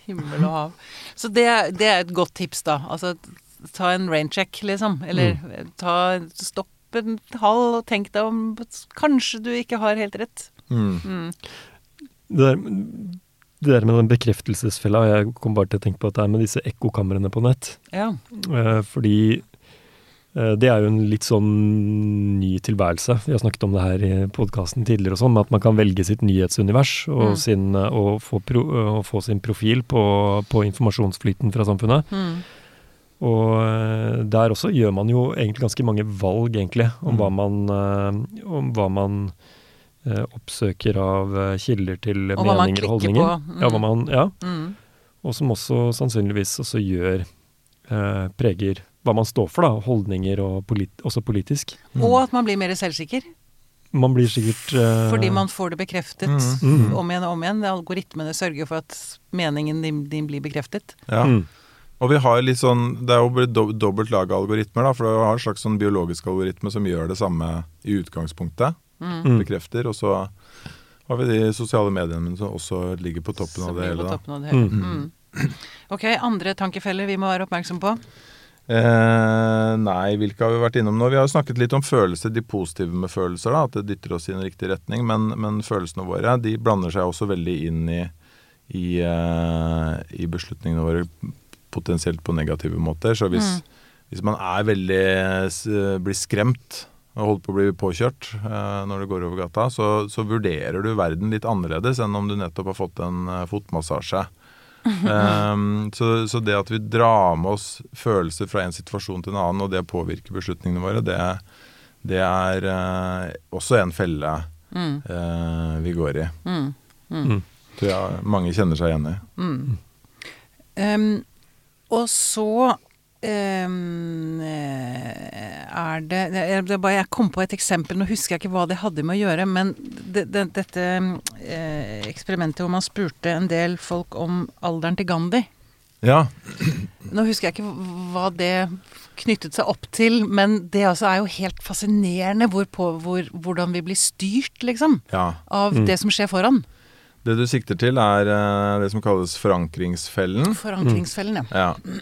Himmel og hav. Så det, det er et godt tips, da. Altså ta en raincheck, liksom. Eller ta, stopp en halv og tenk deg om Kanskje du ikke har helt rett.
Mm.
Mm.
Det der, det der med den bekreftelsesfella, jeg kom bare til å tenke på at det er med disse ekkokamrene på nett.
Ja.
Eh, fordi eh, det er jo en litt sånn ny tilværelse. Vi har snakket om det her i podkasten tidligere og sånn, med at man kan velge sitt nyhetsunivers og,
Mm.
sin, eh, og, få, pro, og få sin profil på, på informasjonsflyten fra samfunnet.
Mm.
Og der også gjør man jo egentlig ganske mange valg, egentlig, om
Mm.
hva man, om hva man oppsøker av eh, kilder til
Og
meninger og holdninger.
på. Mm.
Ja, hva man, ja,
Mm.
og som også sannsynligvis også gjør eh, preger hva man står for, da, holdninger og polit, også politisk.
Mm.
Og at man blir mer selvsikker.
Man blir sikkert eh,
Fordi man får det bekreftet
Mm.
om igjen og om igjen. Algoritmene sørger for at meningen din, din blir bekreftet.
Ja.
mm,
Og vi har litt sånn, Det er jo blitt dob- dobbelt lag av algoritmer. da, For du har en slags sånn biologisk algoritme som gjør det samme i utgangspunktet.
Mm.
Bekrefter. Og så har vi de sosiale mediene som også ligger på toppen av det
på
hele. da.
toppen av det hele.
Mm.
Mm. Ok, andre tankefeller vi må være oppmerksom på?
Eh, nei, hvilke har vi vært innom nå? Vi har jo snakket litt om følelser, de positive med følelser. da, At det dytter oss i en riktig retning. Men, men følelsene våre de blander seg også veldig inn i, i, eh, i beslutningene våre potensielt på negative måter. Så hvis,
Mm.
hvis man er veldig blir skremt og holdt på å bli påkjørt eh, når du går over gata, så, så vurderer du verden litt annerledes enn om du nettopp har fått en eh, fotmassasje. Um, så, så det at vi drar med oss følelser fra en situasjon til en annen, og det påvirker beslutningene våre, det, det er eh, også en felle
Mm.
eh, vi går i.
Mm.
Mm.
Tror jeg mange kjenner seg igjen i.
Mm. Em, og så eh, er det jeg, det bare, jeg kom på et eksempel, nå husker jeg ikke hva det hadde med å gjøre, men det, det, dette eh, eksperimentet hvor man spurte en del folk om alderen til Gandhi
Ja.
Nå husker jeg ikke hva det knyttet seg opp til, men det altså er jo helt fascinerende hvor på, hvor, hvordan vi blir styrt, liksom,
ja.
av
Mm.
det som skjer foran.
Det du sikter til, er eh, det som kalles forankringsfellen.
Forankringsfellen, ja.
Ja.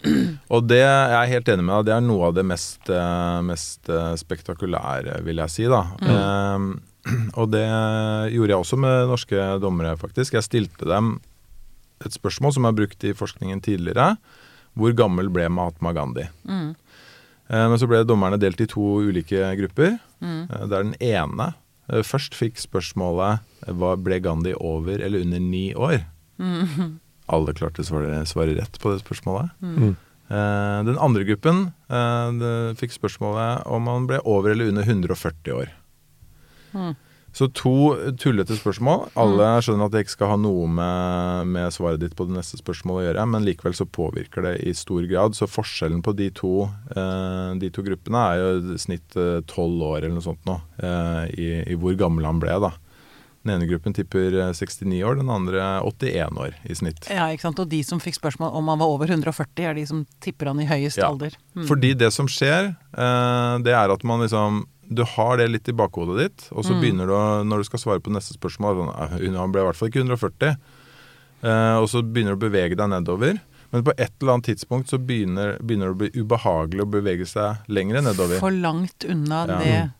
Og det jeg er helt enig med deg, det er noe av det mest, eh, mest eh, spektakulære, vil jeg si. da. Eh, og det gjorde jeg også med norske dommere, faktisk. Jeg stilte dem et spørsmål som er brukt i forskningen tidligere. Hvor gammel ble Mahatma Gandhi?
Mm.
Eh, men så ble dommerne delt i to ulike grupper.
Mm.
Der den ene først fikk spørsmålet eh, hva ble Gandhi over eller under ni år?
Mm.
Alle klarte å svare, svare rett på det spørsmålet.
Mm.
Eh, den andre gruppen eh, fikk spørsmålet om han ble over eller under 140 år.
Mm.
Så to tullete spørsmål. Alle skjønner at det ikke skal ha noe med, med svaret ditt på det neste spørsmålet å gjøre, men likevel så påvirker det i stor grad. Så forskjellen på de to, eh, de to gruppene er jo i snitt tolv år eller noe sånt nå, eh, i, i hvor gammel han ble, da. Den ene gruppen tipper eh, 69 år, den andre 81 år i snitt.
Ja, ikke sant. Og de som fikk spørsmål om han var over 140, er de som tipper han i høyest
Ja.
alder. Mm.
Fordi det som skjer, eh, det er at man liksom Du har det litt i bakhodet ditt, og så
Mm.
begynner du å, når du skal svare på neste spørsmål sånn, «Eh, Han ble i hvert fall ikke 140. Eh, og så begynner du å bevege deg nedover. Men på et eller annet tidspunkt så begynner, begynner det å bli ubehagelig å bevege seg lenger nedover.
For langt unna
Ja.
det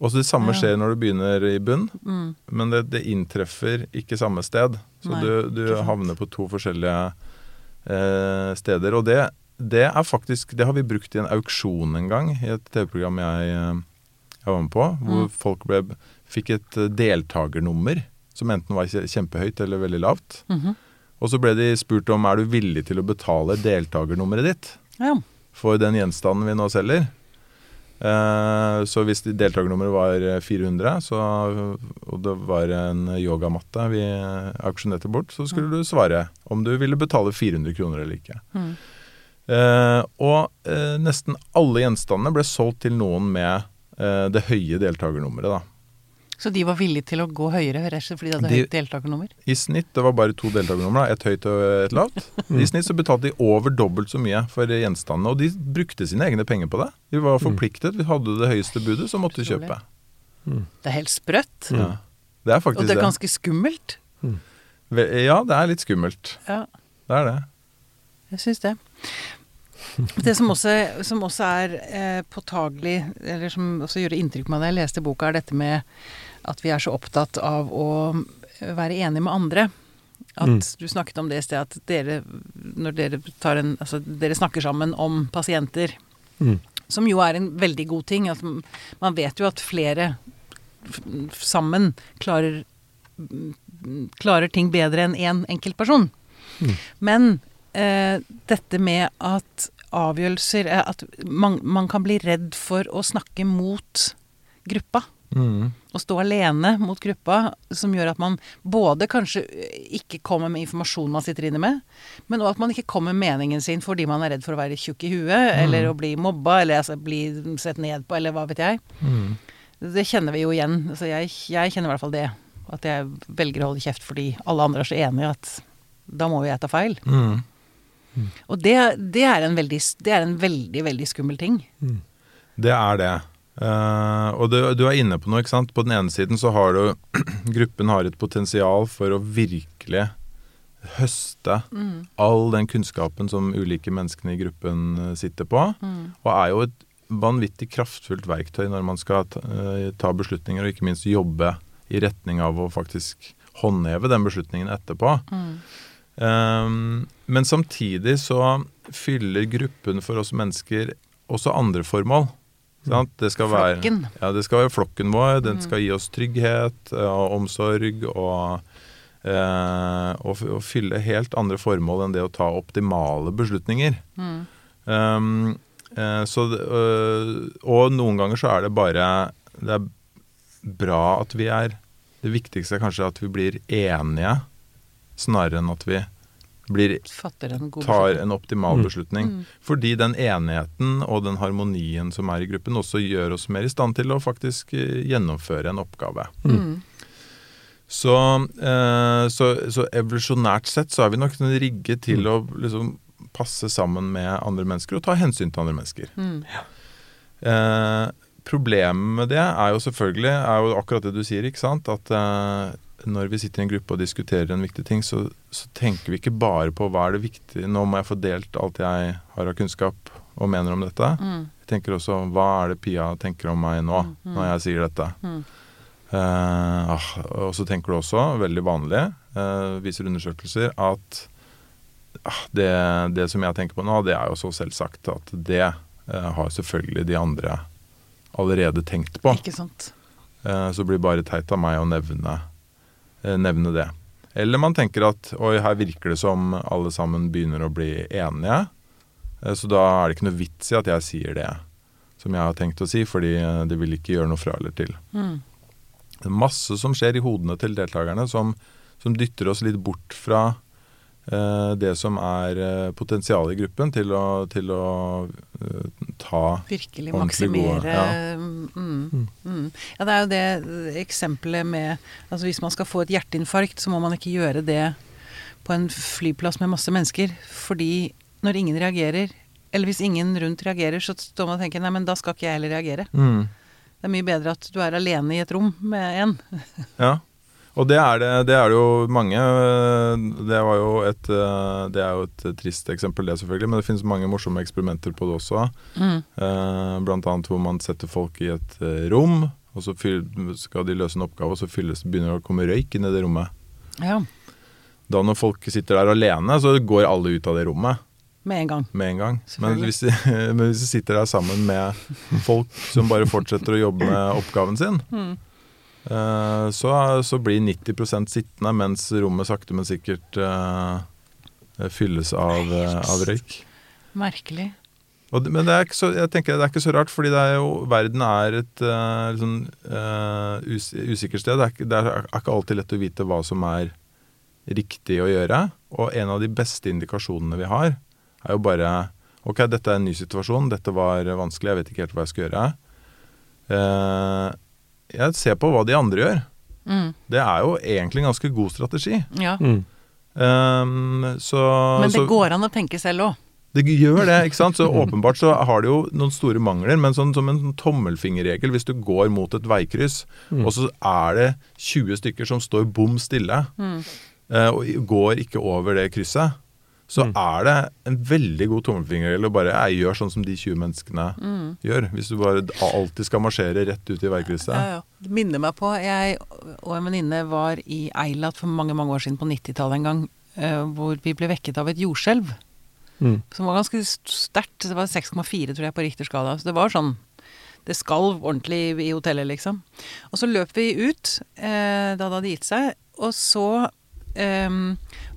Og så det samme skjer når du begynner i bunn,
mm.
men det, det inntreffer ikke samme sted. Så
Nei,
du, du havner på to forskjellige eh, steder. Og det, det er faktisk Det har vi brukt i en auksjon en gang, i et TV-program jeg, eh, jeg var med på, hvor
Mm.
folk ble, fikk et eh, deltakernummer som enten var kjempehøyt eller veldig lavt.
Mhm.
Og så ble de spurt om er du villig til å betale deltakernummeret ditt
Ja.
for den gjenstanden vi nå selger. Eh, så hvis de- deltakernummeret var eh, 400, så, og det var en yogamatte vi eh, auksjonerte bort, så skulle du svare om du ville betale 400 kroner eller ikke.
Mm.
Eh, og eh, nesten alle gjenstandene ble solgt til noen med eh, det høye deltakernummeret. da.
Så de var villige til å gå høyere og fordi de hadde
De-
høyt deltakernummer?
I snitt, det var bare to deltakernumre, et høyt og et lavt. I snitt så betalte de over dobbelt så mye for gjenstandene, og de brukte sine egne penger på det. De var forpliktet. Vi hadde det høyeste budet, så måtte de kjøpe.
Det er helt sprøtt.
Mm.
Ja. Det er
Og
faktisk
det er
det.
ganske skummelt.
Ja, det er litt skummelt.
Ja,
Det er det.
jeg syns det. Det som også, som også er eh, påtagelig, eller som også gjorde inntrykk på meg da jeg leste boka, er dette med at vi er så opptatt av å være enige med andre. At
Mm.
du snakket om det i sted, at dere, når dere tar en Altså, dere snakker sammen om pasienter.
Mm.
Som jo er en veldig god ting. At man vet jo at flere sammen klarer, klarer ting bedre enn én en enkeltperson.
Mm.
Men eh, dette med at avgjørelser eh, At man, man kan bli redd for å snakke mot gruppa.
Mm.
Å stå alene mot gruppa, som gjør at man både kanskje ikke kommer med informasjon man sitter inne med, men òg at man ikke kommer med meningen sin fordi man er redd for å være tjukk i huet, eller å bli mobba, eller altså bli sett ned på, eller hva vet jeg.
Mm.
Det kjenner vi jo igjen. Altså jeg, jeg kjenner i hvert fall det. At jeg velger å holde kjeft fordi alle andre er så enige at da må jo jeg ta feil.
Mm.
Og det, det, er en veldig, det er en veldig, veldig skummel ting.
Det er det. Uh, og du, du er inne på noe, ikke sant. På den ene siden så har du Gruppen har et potensial for å virkelig høste all den kunnskapen som ulike menneskene i gruppen eh, sitter på. Og er jo et vanvittig kraftfullt verktøy når man skal ta, eh, ta beslutninger, og ikke minst jobbe i retning av å faktisk håndheve den beslutningen etterpå. Um, men samtidig så fyller gruppen for oss mennesker også andre formål. Sant? Det skal
Flokken.
Være, ja, det skal være flokken vår. Den skal gi oss trygghet eh, og omsorg og, eh, og, og fylle helt andre formål enn det å ta optimale beslutninger. Um, eh, så, øh, og noen ganger så er det bare Det er bra at vi er Det viktigste er kanskje at vi blir enige, snarere enn at vi blir
en god
tar en optimal beslutning. Fordi den enigheten og den harmonien som er i gruppen, også gjør oss mer i stand til å faktisk eh, gjennomføre en oppgave.
Mm.
Så, eh, så, så evolusjonært sett så er vi nok sånn rigget til å liksom passe sammen med andre mennesker og ta hensyn til andre mennesker.
Mm.
Eh, problemet med det er jo selvfølgelig er jo akkurat det du sier, ikke sant. At eh, når vi sitter i en gruppe og diskuterer en viktig ting, så, så tenker vi ikke bare på hva er det viktige Nå må jeg få delt alt jeg har av kunnskap og mener om dette.
Mm.
Jeg tenker også hva er det Pia tenker om meg nå, når jeg sier dette.
Mm.
Eh, ah, og så tenker du også, veldig vanlig, eh, viser undersøkelser, at ah, det, det som jeg tenker på nå, det er jo så selvsagt at det eh, har selvfølgelig de andre allerede tenkt på.
Ikke sant.
Eh, så blir det bare teit av meg å nevne, nevne det. Eller man tenker at oi, her virker det som alle sammen begynner å bli enige. eh, Så da er det ikke noe vits i at jeg sier det som jeg har tenkt å si, fordi eh, det vil ikke gjøre noe fra eller til.
Mm.
Det er masse som skjer i hodene til deltakerne som, som dytter oss litt bort fra eh, det som er eh, potensialet i gruppen, til å, til å eh, ta
Virkelig maksimere
ja.
mm, mm. Ja, det er jo det eksempelet med Altså hvis man skal få et hjerteinfarkt, så må man ikke gjøre det på en flyplass med masse mennesker. Fordi når ingen reagerer, eller hvis ingen rundt reagerer, så står man og tenker nei, men da skal ikke jeg heller reagere.
mm,
Det er mye bedre at du er alene i et rom med en.
Ja. Og det er det, det er det jo mange. Det var jo et eh, Det er jo et trist eksempel, det selvfølgelig, men det finnes mange morsomme eksperimenter på det også.
Mm.
Eh, blant annet hvor man setter folk i et eh, rom, og så skal de løse en oppgave, og så fylles, begynner det å komme røyk inn i det rommet.
Ja,
Da når folk sitter der alene, så går alle ut av det rommet.
med en gang.
med en gang. Men hvis, de, men hvis de sitter der sammen med folk som bare fortsetter å jobbe med oppgaven sin,
Mm.
Eh, så, så blir 90% sittende mens rommet sakte, men sikkert uh, fylles av, eh, av røyk.
Merkelig.
Og, men det er, så, jeg tenker det er ikke så rart, fordi det er jo, verden er et uh, liksom, uh, us, usikkert sted. Det er, det er ikke alltid lett å vite hva som er riktig å gjøre. Og en av de beste indikasjonene vi har, er jo bare Ok, dette er en ny situasjon, dette var vanskelig, jeg vet ikke helt hva jeg skal gjøre. Eh, jeg ser på hva de andre gjør.
Mm.
Det er jo egentlig en ganske god strategi.
Ja.
Mm.
Um, så,
Men det
så,
går an å tenke selv òg.
det gjør det, ikke sant? Så åpenbart så har det jo noen store mangler, men sånn som en sånn tommelfingerregel hvis du går mot et veikryss,
Mm.
og så er det 20 stykker som står bom stille,
Mm.
eh, og går ikke over det krysset, så
Mm.
er det en veldig god tommelfingerregel å bare jeg gjør sånn som de 20 menneskene
Mm.
gjør. Hvis du bare alltid skal marsjere rett ut i veikrysset.
Ja, ja. Det minner meg på Jeg og en venninne var i Eilat for mange mange år siden, på 90-tallet en gang, eh, hvor vi ble vekket av et jordskjelv.
Mm.
Som var ganske sterkt. Det var 6,4 tror jeg på riktig skala. Så det var sånn Det skalv ordentlig i hotellet, liksom. Og så løp vi ut eh, da det hadde gitt seg, og så eh,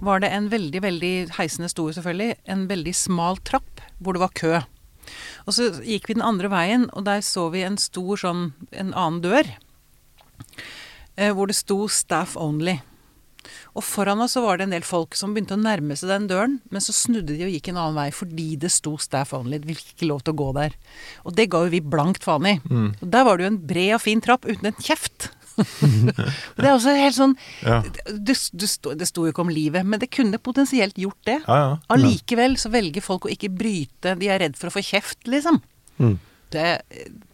var det en veldig, veldig heisende stor, selvfølgelig, en veldig smal trapp hvor det var kø. Og så gikk vi den andre veien, og der så vi en stor sånn En annen dør. Uh, hvor det sto 'staff only'. Og foran oss så var det en del folk som begynte å nærme seg den døren, men så snudde de og gikk en annen vei fordi det sto 'staff only'. Vi fikk ikke lov til å gå der. Og det ga jo vi blankt faen i.
Mm.
Og der var det jo en bred og fin trapp uten en kjeft. det er også helt sånn
Ja.
det, det, sto, det sto jo ikke om livet, men det kunne potensielt gjort det.
Ja, ja.
Allikevel så velger folk å ikke bryte. De er redd for å få kjeft, liksom.
Mm.
Det,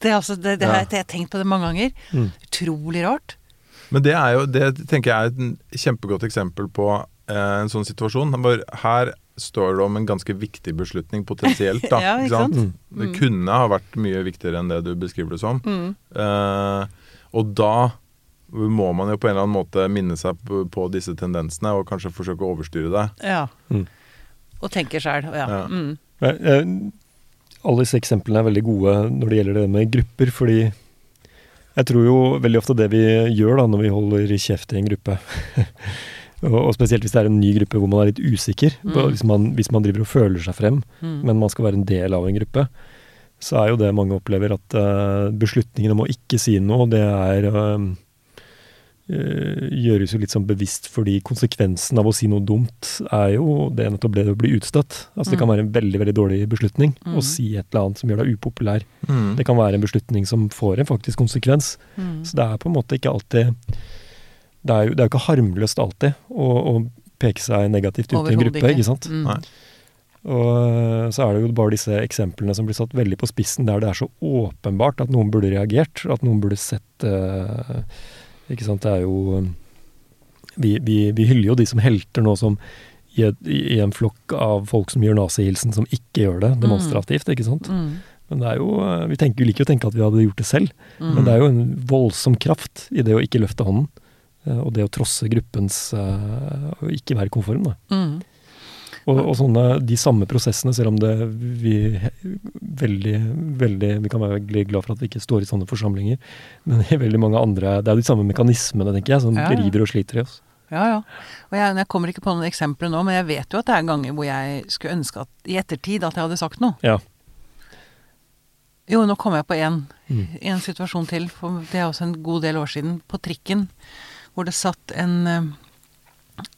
det, altså, det, det,
Ja.
har jeg- det har jeg tenkt på det mange ganger.
Mm.
Utrolig rart.
Men det er jo, det tenker jeg er et kjempegodt eksempel på eh, en sånn situasjon. Hvor her står det om en ganske viktig beslutning potensielt, da.
Ja, ikke sant?
Mm.
Det kunne ha vært mye viktigere enn det du beskriver det som.
Mm.
Eh, og da må man jo på en eller annen måte minne seg på, disse tendensene og kanskje forsøke å overstyre det.
Ja.
Mm.
Og tenke sjæl. Ja.
Ja.
Mm.
Eh, Alle disse eksemplene er veldig gode når det gjelder det med grupper, fordi jeg tror jo veldig ofte det vi gjør da når vi holder kjeft i en gruppe, og, spesielt hvis det er en ny gruppe hvor man er litt usikker,
Mm.
på- hvis, man, hvis man driver og føler seg frem,
Mm.
men man skal være en del av en gruppe, så er jo det mange opplever at eh, beslutningen om å ikke si noe, det er eh, gjøres jo litt sånn bevisst fordi konsekvensen av å si noe dumt er jo det nettopp det å bli utstøtt. Altså Det kan
Mm.
være en veldig veldig dårlig beslutning
Mm.
å si et eller annet som gjør deg upopulær.
Mm.
Det kan være en beslutning som får en faktisk konsekvens.
Mm.
Så det er på en måte ikke alltid Det er jo, det er jo ikke harmløst alltid å, å peke seg negativt ut i en gruppe, ikke sant.
Mm.
Og så er det jo bare disse eksemplene som blir satt veldig på spissen, der det er så åpenbart at noen burde reagert, at noen burde sett eh, Ikke sant. Det er jo eh, vi, vi, vi hyller jo de som helter nå som i, i en flokk av folk som gjør nazihilsen, som ikke gjør det demonstrativt, ikke sant.
Mm.
Men det er jo eh, Vi tenker, vi liker å tenke at vi hadde gjort det selv,
Mm.
men det er jo en voldsom kraft i det å ikke løfte hånden. eh, Og det å trosse gruppens eh, Og ikke være konform, da.
Mm.
Og, og sånne, de samme prosessene, selv om det vi veldig, veldig Vi kan være veldig glad for at vi ikke står i sånne forsamlinger, men i veldig mange andre Det er de samme mekanismene, tenker jeg, som
Ja,
river og sliter i oss.
Ja, ja. Og jeg, jeg kommer ikke på noen eksempler nå, men jeg vet jo at det er ganger hvor jeg skulle ønske at i ettertid at jeg hadde sagt noe.
Ja.
Jo, nå kom jeg på en,
Mm.
situasjon til, for det er også en god del år siden, på trikken, hvor det satt en eh,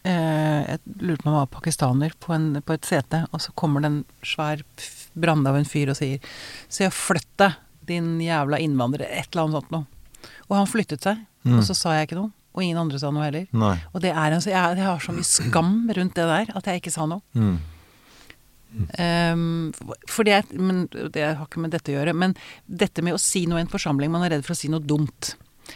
Jeg lurte på om han var pakistaner på, en, på et sete, og så kommer det en svær brande av en fyr og sier Så jeg flytt deg, din jævla innvandrer, et eller annet sånt noe. Og han flyttet seg,
Mm.
og så sa jeg ikke noe. Og ingen andre sa noe heller.
Nei.
Og det er en, så jeg, jeg har så mye skam rundt det der, at jeg ikke sa noe.
Mm.
Um, for det, men det har ikke med dette å gjøre. Men dette med å si noe i en forsamling, man er redd for å si noe dumt.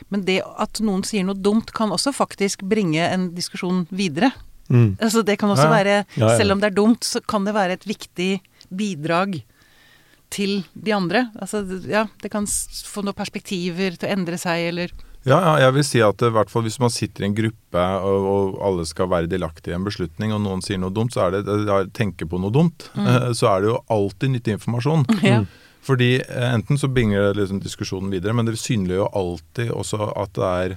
Men det at noen sier noe dumt, kan også faktisk bringe en diskusjon videre.
Mm.
Altså det kan også
Ja.
være,
Ja, ja.
selv om det er dumt, så kan det være et viktig bidrag til de andre. Altså ja, det kan få noen perspektiver til å endre seg, eller
Ja, ja, jeg vil si at i hvert fall hvis man sitter i en gruppe og, og alle skal være delaktige i en beslutning, og noen sier noe dumt, så er det, tenker på noe dumt, mm. så er det jo alltid nyttig informasjon.
ja.
Fordi eh, enten så bringer det liksom diskusjonen videre, men det synliggjør jo alltid også at det er,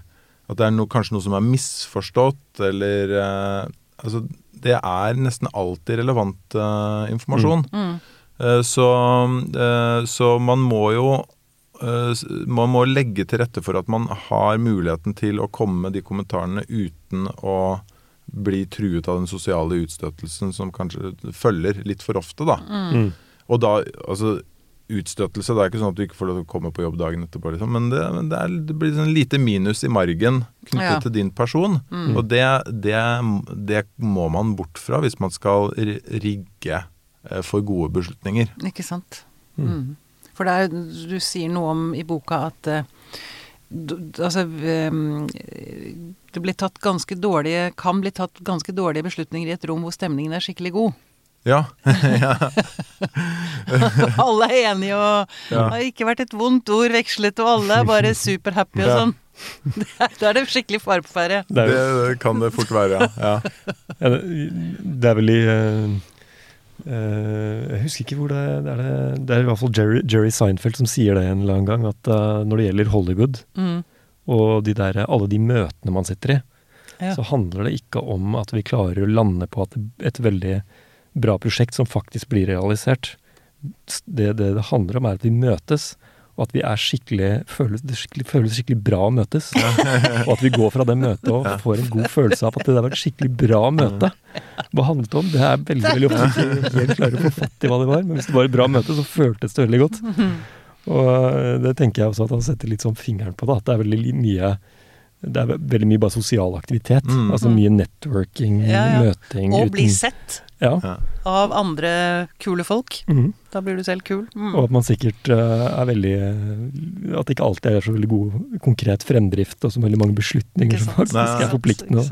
at det er noe, kanskje noe som er misforstått, eller eh, Altså, det er nesten alltid relevant eh, informasjon.
Mm.
Eh, så, eh, så man må jo eh, Man må legge til rette for at man har muligheten til å komme med de kommentarene uten å bli truet av den sosiale utstøtelsen som kanskje følger litt for ofte, da.
Mm.
Og da, altså Utstøtelse, det er ikke sånn at du ikke får lov til å komme på jobb dagen etterpå, liksom. men det, men det, er, det blir sånn lite minus i margen knyttet
Ja.
til din person.
Mm.
Og det, det, det må man bort fra hvis man skal rigge eh, for gode beslutninger.
Ikke sant.
Mm.
Mm. For det er, du sier noe om i boka at eh, d- d- altså em, det blir tatt ganske dårlige kan bli tatt ganske dårlige beslutninger i et rom hvor stemningen er skikkelig god.
Ja.
alle er enige, og
Ja.
det har ikke vært et vondt ord vekslet, og alle er bare superhappy og sånn. Da er det skikkelig fare på ferde.
Det,
Det, kan det fort være, ja. ja.
ja, det, det er vel i uh, eh, Jeg husker ikke hvor det er. Det er, det, er i hvert fall Jerry, Jerry Seinfeld som sier det en eller annen gang, at uh, når det gjelder Hollywood
Mm.
og de der, alle de møtene man sitter i,
Ja.
så handler det ikke om at vi klarer å lande på at et veldig bra prosjekt som faktisk blir realisert. det, det det handler om, er at vi møtes. Og at vi er skikkelig føles, det skikkelig, føles skikkelig bra å møtes. og at vi går fra det møtet og får en god følelse av at det der var et skikkelig bra møte. Hva handlet det om? Det er veldig veldig ofte ikke helt klare å få fatt i hva det var. Men hvis det var et bra møte, så føltes det veldig godt. Og øh, det tenker jeg også at han setter litt sånn fingeren på. da, At det er veldig mye det er veldig mye bare sosial aktivitet.
Mm.
Altså mye networking,
Ja, ja.
møting
Og bli sett
Ja.
Av andre kule folk.
Mm.
Da blir du selv kul. Mm.
Og at man sikkert øh, er veldig øh, At det ikke alltid er så veldig god konkret fremdrift, og så veldig mange beslutninger som faktisk er forpliktende.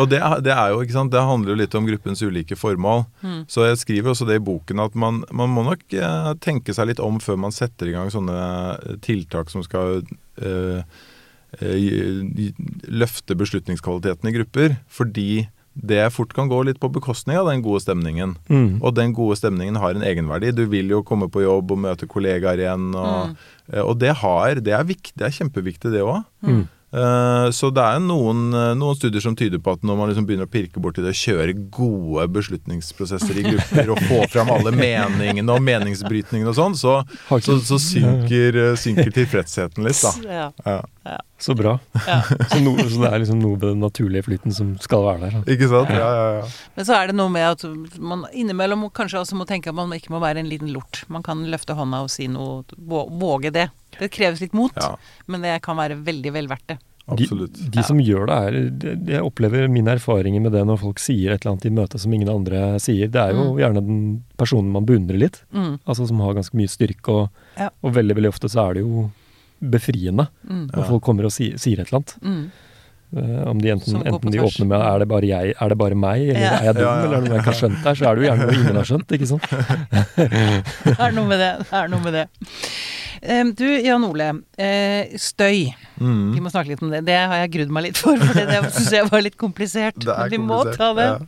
Og det, er- det er jo, ikke sant, det handler jo litt om gruppens ulike formål.
Mm.
Så jeg skriver også det i boken at man, man må nok eh, tenke seg litt om før man setter i gang sånne eh, tiltak som skal eh, eh, gi- løfte beslutningskvaliteten i grupper. Fordi det fort kan gå litt på bekostning av den gode stemningen.
Mm.
Og den gode stemningen har en egenverdi. Du vil jo komme på jobb og møte kollegaer igjen. Og,
Mm.
eh, og det har Det er, viktig, det er kjempeviktig, det òg.
Mm.
Eh, Så det er noen, eh, noen studier som tyder på at når man liksom begynner å pirke borti det, kjøre gode beslutningsprosesser i grupper og få fram alle meningene og meningsbrytningene og sånn, så, så, så synker, eh, synker tilfredsheten litt, da.
Ja.
Ja.
Så bra.
Ja.
Så, no, så det er liksom noe med den naturlige flyten som skal være der. da.
Ikke sant? Ja, ja, ja.
Men så er det noe med at man innimellom kanskje også må tenke at man ikke må være en liten lort. Man kan løfte hånda og si noe, våge det. Det kreves litt mot,
ja
men det kan være veldig vel verdt det.
absolutt.
De, de som gjør det, er de, Jeg opplever mine erfaringer med det når folk sier et eller annet i møtet som ingen andre sier. Det er jo
Mm.
gjerne den personen man beundrer litt.
Mm.
Altså som har ganske mye styrke, og,
Ja.
og veldig veldig ofte så er det jo befriende
Mm.
når
Ja.
folk kommer og si, sier et eller annet. Eh, om de enten, enten de
tvers.
åpner med er det bare jeg, er det bare meg, eller
Ja.
er jeg dum,
Ja, ja.
eller er det noe jeg ikke har skjønt her, så er det jo gjerne noe ingen har skjønt, ikke sant.
Det er noe med det. Det er noe med det. Du, Jan Ole. eh, støy. Vi
Mm.
må snakke litt om det. Det har jeg grudd meg litt for, for det, det syns jeg var litt komplisert.
Det er
Men vi må ta det.
Ja.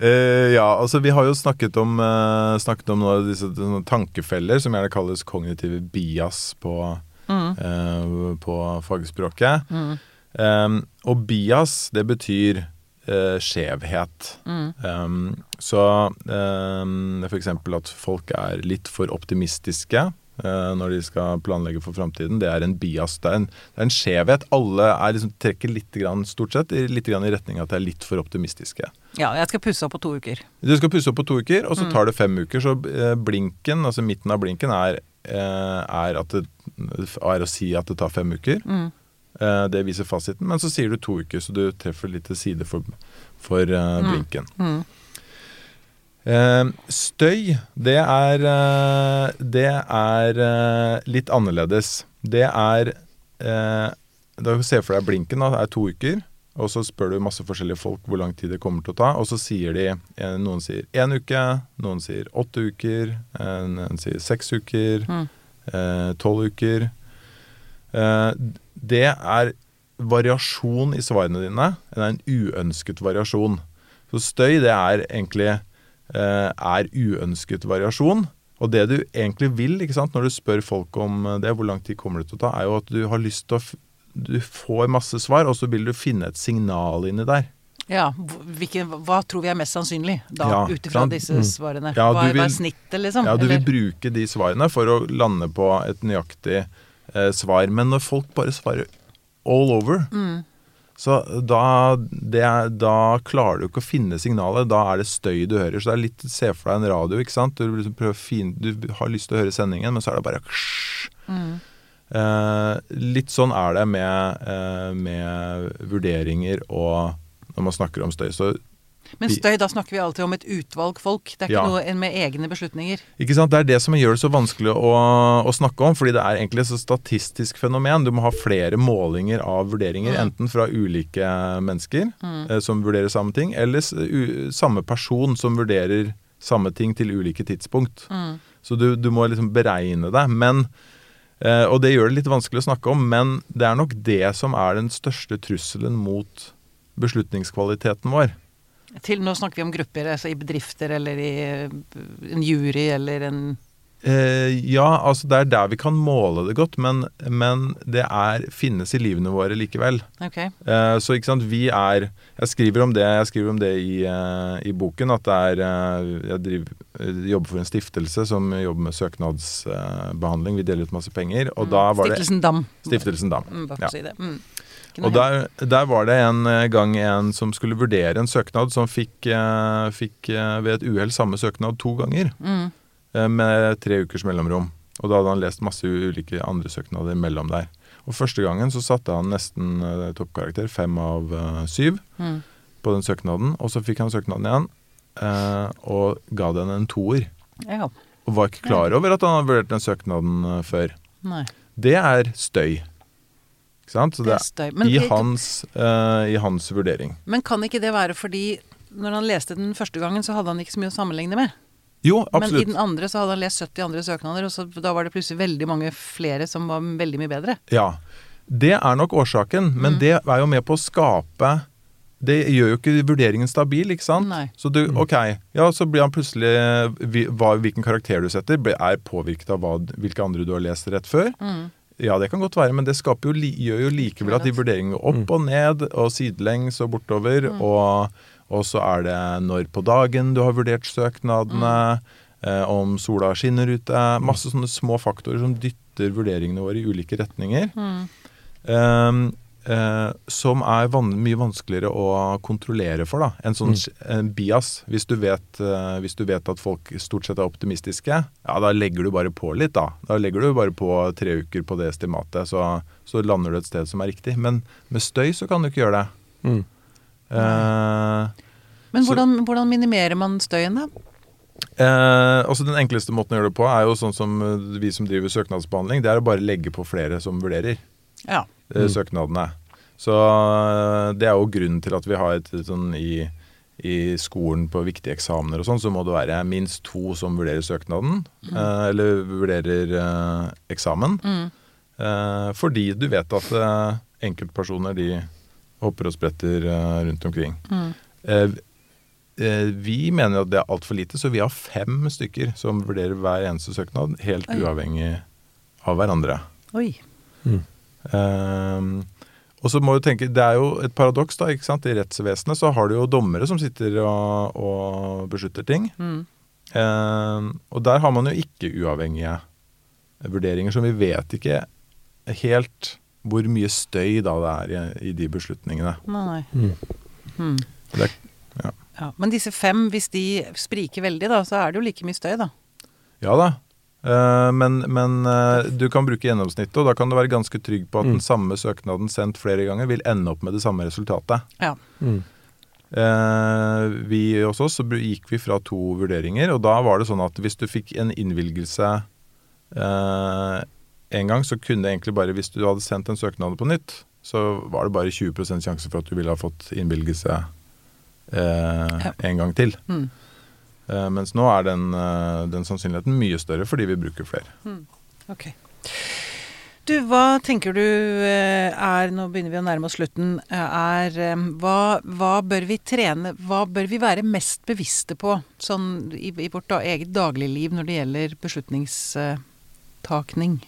Eh, ja, altså vi har jo snakket om, uh, snakket om noen av disse sånne tankefeller, som gjerne kalles kognitive bias på,
Mm.
eh, på fagspråket.
Mm.
Um, og bias, det betyr uh, skjevhet.
Mm.
Um, så um, f.eks. at folk er litt for optimistiske uh, når de skal planlegge for framtiden. Det er en bias. Det er en, det er en skjevhet. Alle liksom, trekker litt, grann, stort sett litt grann i retning av at de er litt for optimistiske.
Ja, jeg skal pusse opp på to uker.
Du skal pusse opp på to uker, og så
Mm.
tar det fem uker. Så eh, blinken, altså midten av blinken, er, er, det, er å si at det tar fem uker.
Mm.
Eh, Det viser fasiten, men så sier du to uker, så du treffer litt til side for, for eh,
Mm.
blinken.
Mm.
Eh, støy, det er, det er litt annerledes. Det er eh, Da se for deg blinken, da, er to uker. Og så spør du masse forskjellige folk hvor lang tid det kommer til å ta. Og så sier de Noen sier én uke, noen sier åtte uker, noen sier seks uker,
Mm.
eh, tolv uker. Eh, det er variasjon i svarene dine. Det er en uønsket variasjon. Så støy, det er egentlig eh, er uønsket variasjon. Og det du egentlig vil ikke sant, når du spør folk om det, hvor lang tid kommer det til å ta, er jo at du har lyst til å Du får masse svar, og så vil du finne et signal inni der.
Ja, hvilken, hva tror vi er mest sannsynlig da,
Ja,
ut ifra disse
Mm.
svarene?
Ja,
hva, er- hva er snittet, liksom?
Ja, du vil bruke de svarene for å lande på et nøyaktig eh, svar. Men når folk bare svarer all over,
Mm.
så da, det da klarer du ikke å finne signalet. Da er det støy du hører. Så det er litt Se for deg en radio, ikke sant. Du, liksom fin, du har lyst til å høre sendingen, men så er det bare
Mm.
Eh, litt sånn er det med, eh, med vurderinger og når man snakker om støy. Så
Men støy, da snakker vi alltid om et utvalg folk. Det er ikke
Ja.
noe med egne beslutninger.
Ikke sant? Det er det som gjør det så vanskelig å, å snakke om, fordi det er egentlig et statistisk fenomen. Du må ha flere målinger av vurderinger,
Mm.
enten fra ulike mennesker
Mm.
eh, som vurderer samme ting, eller u, samme person som vurderer samme ting til ulike tidspunkt.
Mm.
Så du, du må liksom beregne det. Men, eh, og det gjør det litt vanskelig å snakke om, men det er nok det som er den største trusselen mot beslutningskvaliteten vår.
Til, nå snakker vi om grupper, altså i bedrifter eller i eh, en jury eller en
Eh, ja, altså det er der vi kan måle det godt, men, men det er, finnes i livene våre likevel.
Ok.
Eh, så ikke sant, vi er Jeg skriver om det, jeg skriver om det i, eh, i boken, at det er eh, Jeg driver, eh, jobber for en stiftelse som jobber med søknadsbehandling. vi deler ut masse penger. Og da var det
Stiftelsen Dam.
Stiftelsen Dam.
Mm, bare for
Ja.
å si det. Mm.
Og der, der var det en eh, gang en som skulle vurdere en søknad, som fikk, eh, fikk eh, ved et uhell samme søknad to ganger.
Mm.
Med tre ukers mellomrom. Og da hadde han lest masse ulike andre søknader mellom der. Og første gangen så satte han nesten toppkarakter, fem av syv,
Mm.
på den søknaden. Og så fikk han søknaden igjen, og ga den en toer.
Ja.
Og var ikke klar over at han hadde vurdert den søknaden før.
Nei.
Det er støy. Ikke sant? Så
Det
det
er støy. Men,
i, hans, uh, I hans vurdering.
men kan ikke det være fordi når han leste den første gangen, så hadde han ikke så mye å sammenligne med?
Jo, absolutt.
Men i den andre så hadde han lest 70 andre søknader, og så, da var det plutselig veldig mange flere som var veldig mye bedre.
Ja. Det er nok årsaken, men
Mm.
det er jo med på å skape Det gjør jo ikke vurderingen stabil, ikke sant?
Nei.
Så du, ok, ja, så blir han plutselig hva, Hvilken karakter du setter, er påvirket av hva, hvilke andre du har lest rett før.
Mm.
Ja, det kan godt være, men det skaper jo, gjør jo likevel at de vurderingene går opp og ned, og sidelengs og bortover.
Mm.
Og, og så er det når på dagen du har vurdert søknadene, eh, om sola skinner ute. Masse sånne små faktorer som dytter vurderingene våre i ulike retninger.
Mm.
Ehm, eh, som er van mye vanskeligere å kontrollere for. da En sånn
Mm.
en bias. Hvis du, vet, eh, hvis du vet at folk stort sett er optimistiske, ja, da legger du bare på litt, da. Da legger du bare på tre uker på det estimatet, så, så lander du et sted som er riktig. Men med støy så kan du ikke gjøre det.
Mm.
Eh,
Men
Så-
hvordan, hvordan minimerer man støyen, da?
Eh, altså Den enkleste måten å gjøre det på er jo sånn som eh, vi som driver søknadsbehandling. Det er å bare legge på flere som vurderer
Ja.
Eh,
Mm.
søknadene. Så eh, det er jo grunnen til at vi har et sånn i, i skolen på viktige eksamener og sånn, så må det være minst to som vurderer søknaden. Eh, eller vurderer eh, eksamen.
Mm.
Eh, fordi du vet at eh, enkeltpersoner de hopper og spretter eh, rundt omkring.
Mm.
Eh, eh, vi mener at det er altfor lite, så vi har fem stykker som vurderer hver eneste søknad, helt
Oi.
uavhengig av hverandre.
Oi.
Mm.
Eh, og så må du tenke, Det er jo et paradoks. da, ikke sant? I rettsvesenet så har du jo dommere som sitter og, og beslutter ting.
Mm.
Eh, og der har man jo ikke uavhengige vurderinger, så vi vet ikke helt hvor mye støy da det er i, i de beslutningene.
Nei.
Mm.
Mm.
Det ja.
Ja. Men disse fem, hvis de spriker veldig, da, så er det jo like mye støy, da.
Ja da. Eh, men men eh, du kan bruke gjennomsnittet, og da kan du være ganske trygg på at
Mm.
den samme søknaden sendt flere ganger vil ende opp med det samme resultatet.
Ja.
Mm.
Eh, vi hos oss så gikk vi fra to vurderinger, og da var det sånn at hvis du fikk en innvilgelse eh, en gang, så kunne det egentlig bare Hvis du hadde sendt en søknad på nytt, så var det bare 20% sjanse for at du ville ha fått innvilgelse eh,
Ja.
en gang til.
Mm.
Eh, mens nå er den, eh, den sannsynligheten mye større fordi vi bruker flere.
Ok. Du, hva tenker du eh, er Nå begynner vi å nærme oss slutten. Er hva, hva bør vi trene Hva bør vi være mest bevisste på sånn i, i vårt da, eget dagligliv når det gjelder beslutningstakning?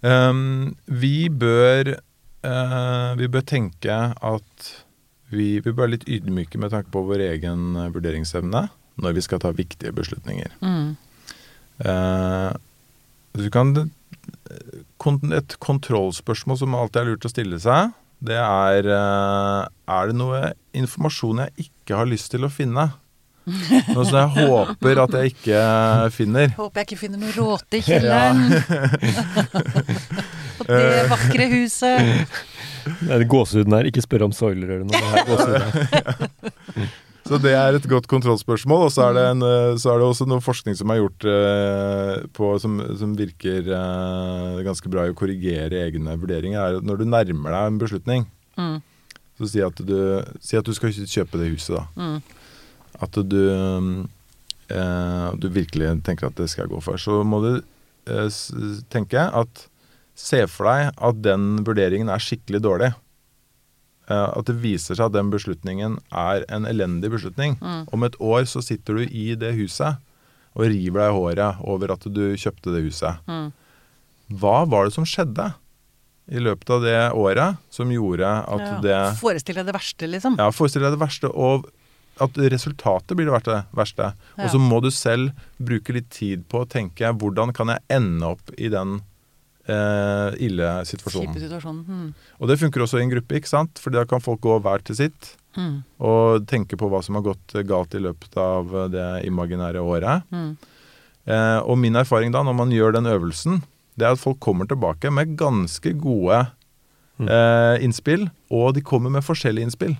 Um, vi bør uh, Vi bør tenke at vi, vi bør være litt ydmyke med tanke på vår egen eh, vurderingsevne når vi skal ta viktige beslutninger.
Mm.
Eh, du kan, et kontrollspørsmål som alltid er lurt å stille seg, det er eh, Er det noe informasjon jeg ikke har lyst til å finne? Noe som jeg håper at jeg ikke finner.
Håper jeg ikke finner noe råte i kjelleren. Og det vakre huset.
Nei, det gåsehuden her. Ikke spør om soilerørene. Det.
Så det er et godt kontrollspørsmål. Og så er det, en, eh, så er det også noe forskning som er gjort eh, på, som, som virker eh, ganske bra i å korrigere egne vurderinger. er at Når du nærmer deg en beslutning,
Mm.
så si at du, si at du skal kjøpe det huset, da.
Mm.
At du, eh, du virkelig tenker at det skal jeg gå for. Så må du eh, tenke at Se for deg at den vurderingen er skikkelig dårlig. Eh, at det viser seg at den beslutningen er en elendig beslutning.
Mm.
Om et år så sitter du i det huset, og river deg i håret over at du kjøpte det huset.
Mm.
Hva var det som skjedde i løpet av det året som gjorde at
Ja.
det
Forestill deg det verste, liksom.
Ja, forestill deg det verste, og at resultatet blir det verste. verste.
Ja.
Og så må du selv bruke litt tid på å tenke hvordan kan jeg ende opp i den eh, ille situasjonen.
Situasjonen. Mm.
Og det funker også i en gruppe, ikke sant? For da kan folk gå hver til sitt
Mm.
og tenke på hva som har gått galt i løpet av det imaginære året.
Mm.
Eh, og min erfaring da, når man gjør den øvelsen, det er at folk kommer tilbake med ganske gode
Mm.
eh, innspill, og de kommer med forskjellige innspill.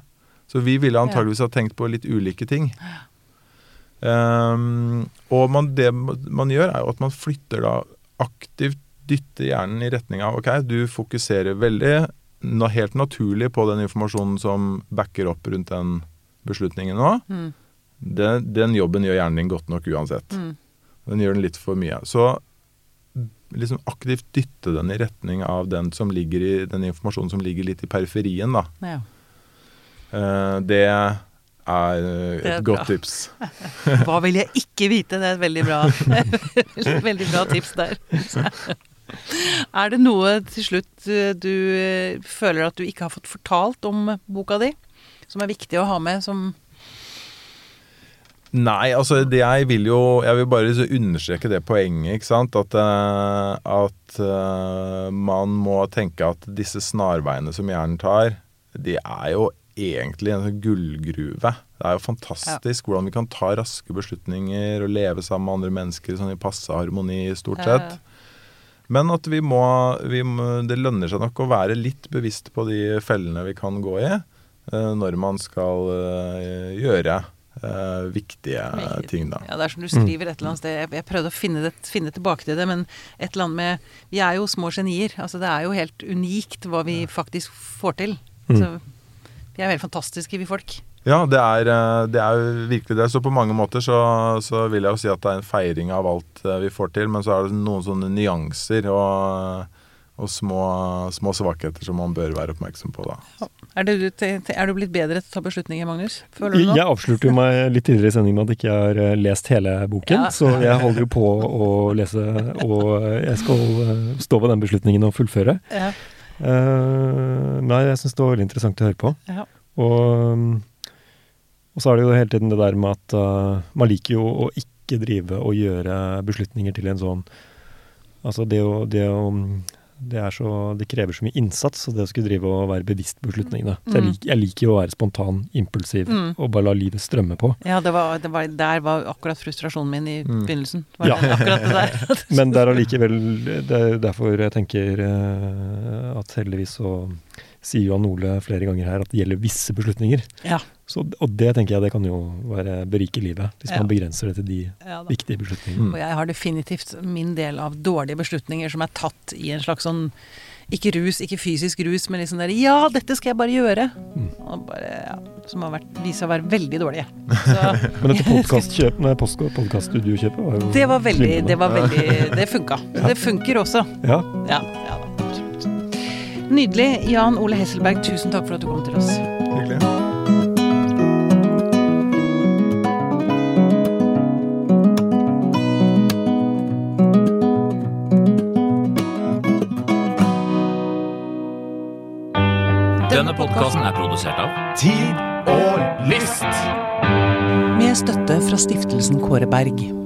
Så vi ville antageligvis ha tenkt på litt ulike ting. Um, og man, det man gjør, er jo at man flytter da aktivt dytter hjernen i retning av ok, du fokuserer veldig helt naturlig på den informasjonen som backer opp rundt den beslutningen nå.
Mm.
Den, den jobben gjør hjernen din godt nok uansett.
Mm.
Den gjør den litt for mye. Så liksom aktivt dytte den i retning av den, som ligger i, den informasjonen som ligger litt i periferien, da.
Ja.
Uh, det er et
er
godt tips.
Hva vil jeg ikke vite? Det er et veldig bra, veldig bra tips der. Er det noe til slutt eh, du eh, føler at du ikke har fått fortalt om boka di? Som er viktig å ha med som
Nei, altså det jeg vil jo Jeg vil bare understreke det poenget, ikke sant. At, eh, at man må tenke at disse snarveiene som hjernen tar, de er jo egentlig en gullgruve. Det er jo fantastisk hvordan vi kan ta raske beslutninger og leve sammen med andre mennesker sånn i passe harmoni, stort
Ja, ja.
Men at vi må, vi må Det lønner seg nok å være litt bevisst på de fellene vi kan gå i eh, når man skal eh, gjøre Uh, viktige
Meget.
ting, da.
Ja, det er som du skriver et eller annet sted. Jeg, jeg prøvde å finne, det, finne tilbake til det, men et eller annet med Vi er jo små genier. Altså, det er jo helt unikt hva vi faktisk får til.
Mm.
Så vi er helt fantastiske, vi folk.
Ja, det er, eh, det er virkelig det. Så på mange måter så, så vil jeg jo si at det er en feiring av alt eh, vi får til, men så er det noen sånne nyanser og, og små, små svakheter som man bør være oppmerksom på, da.
Er du, er du blitt bedre til å ta beslutninger, Magnus? Føler du nå?
Jeg avslørte jo meg litt tidligere i sendingen med at jeg ikke har eh, lest hele boken,
Ja.
så jeg holder jo på å lese, og jeg skal stå ved den beslutningen og fullføre.
Ja.
Eh, nei, jeg syns det var veldig interessant å høre på.
Ja.
Og, um, og så er det jo hele tiden det der med at uh, man liker jo å ikke drive og gjøre beslutninger til en sånn Altså det å, det å det, er så, det krever så mye innsats, så det å skulle drive og være bevisst på beslutningene. Så jeg,
Mm.
lik, jeg liker jo å være spontan, impulsiv,
Mm.
og bare la livet strømme på.
Ja, det var, det var, der var akkurat frustrasjonen min i
Mm.
begynnelsen. Var
Ja.
det der.
Men det er allikevel er derfor jeg tenker uh, at heldigvis så sier Johan Ole flere ganger her at det gjelder visse beslutninger.
Ja.
Så, og det tenker jeg det kan jo være berike livet, hvis
Ja.
man begrenser det til de
Ja,
viktige beslutningene.
Mm.
Og jeg har definitivt min del av dårlige beslutninger som er tatt i en slags sånn ikke rus, ikke fysisk rus, men liksom der Ja, dette skal jeg bare gjøre!
Mm.
Og bare, ja, som har vært, vist seg å være veldig dårlige.
Men dette podcaststudiokjøpet var jo
det var veldig. Det var veldig Det funka. Ja. det funker også.
Ja,
Ja, ja da. Nydelig. Jan Ole Hesselberg, tusen takk for at du kom til oss.
Hyggelig.
Denne podkasten er produsert av
Tid og List.
Med støtte fra stiftelsen Kåre Berg.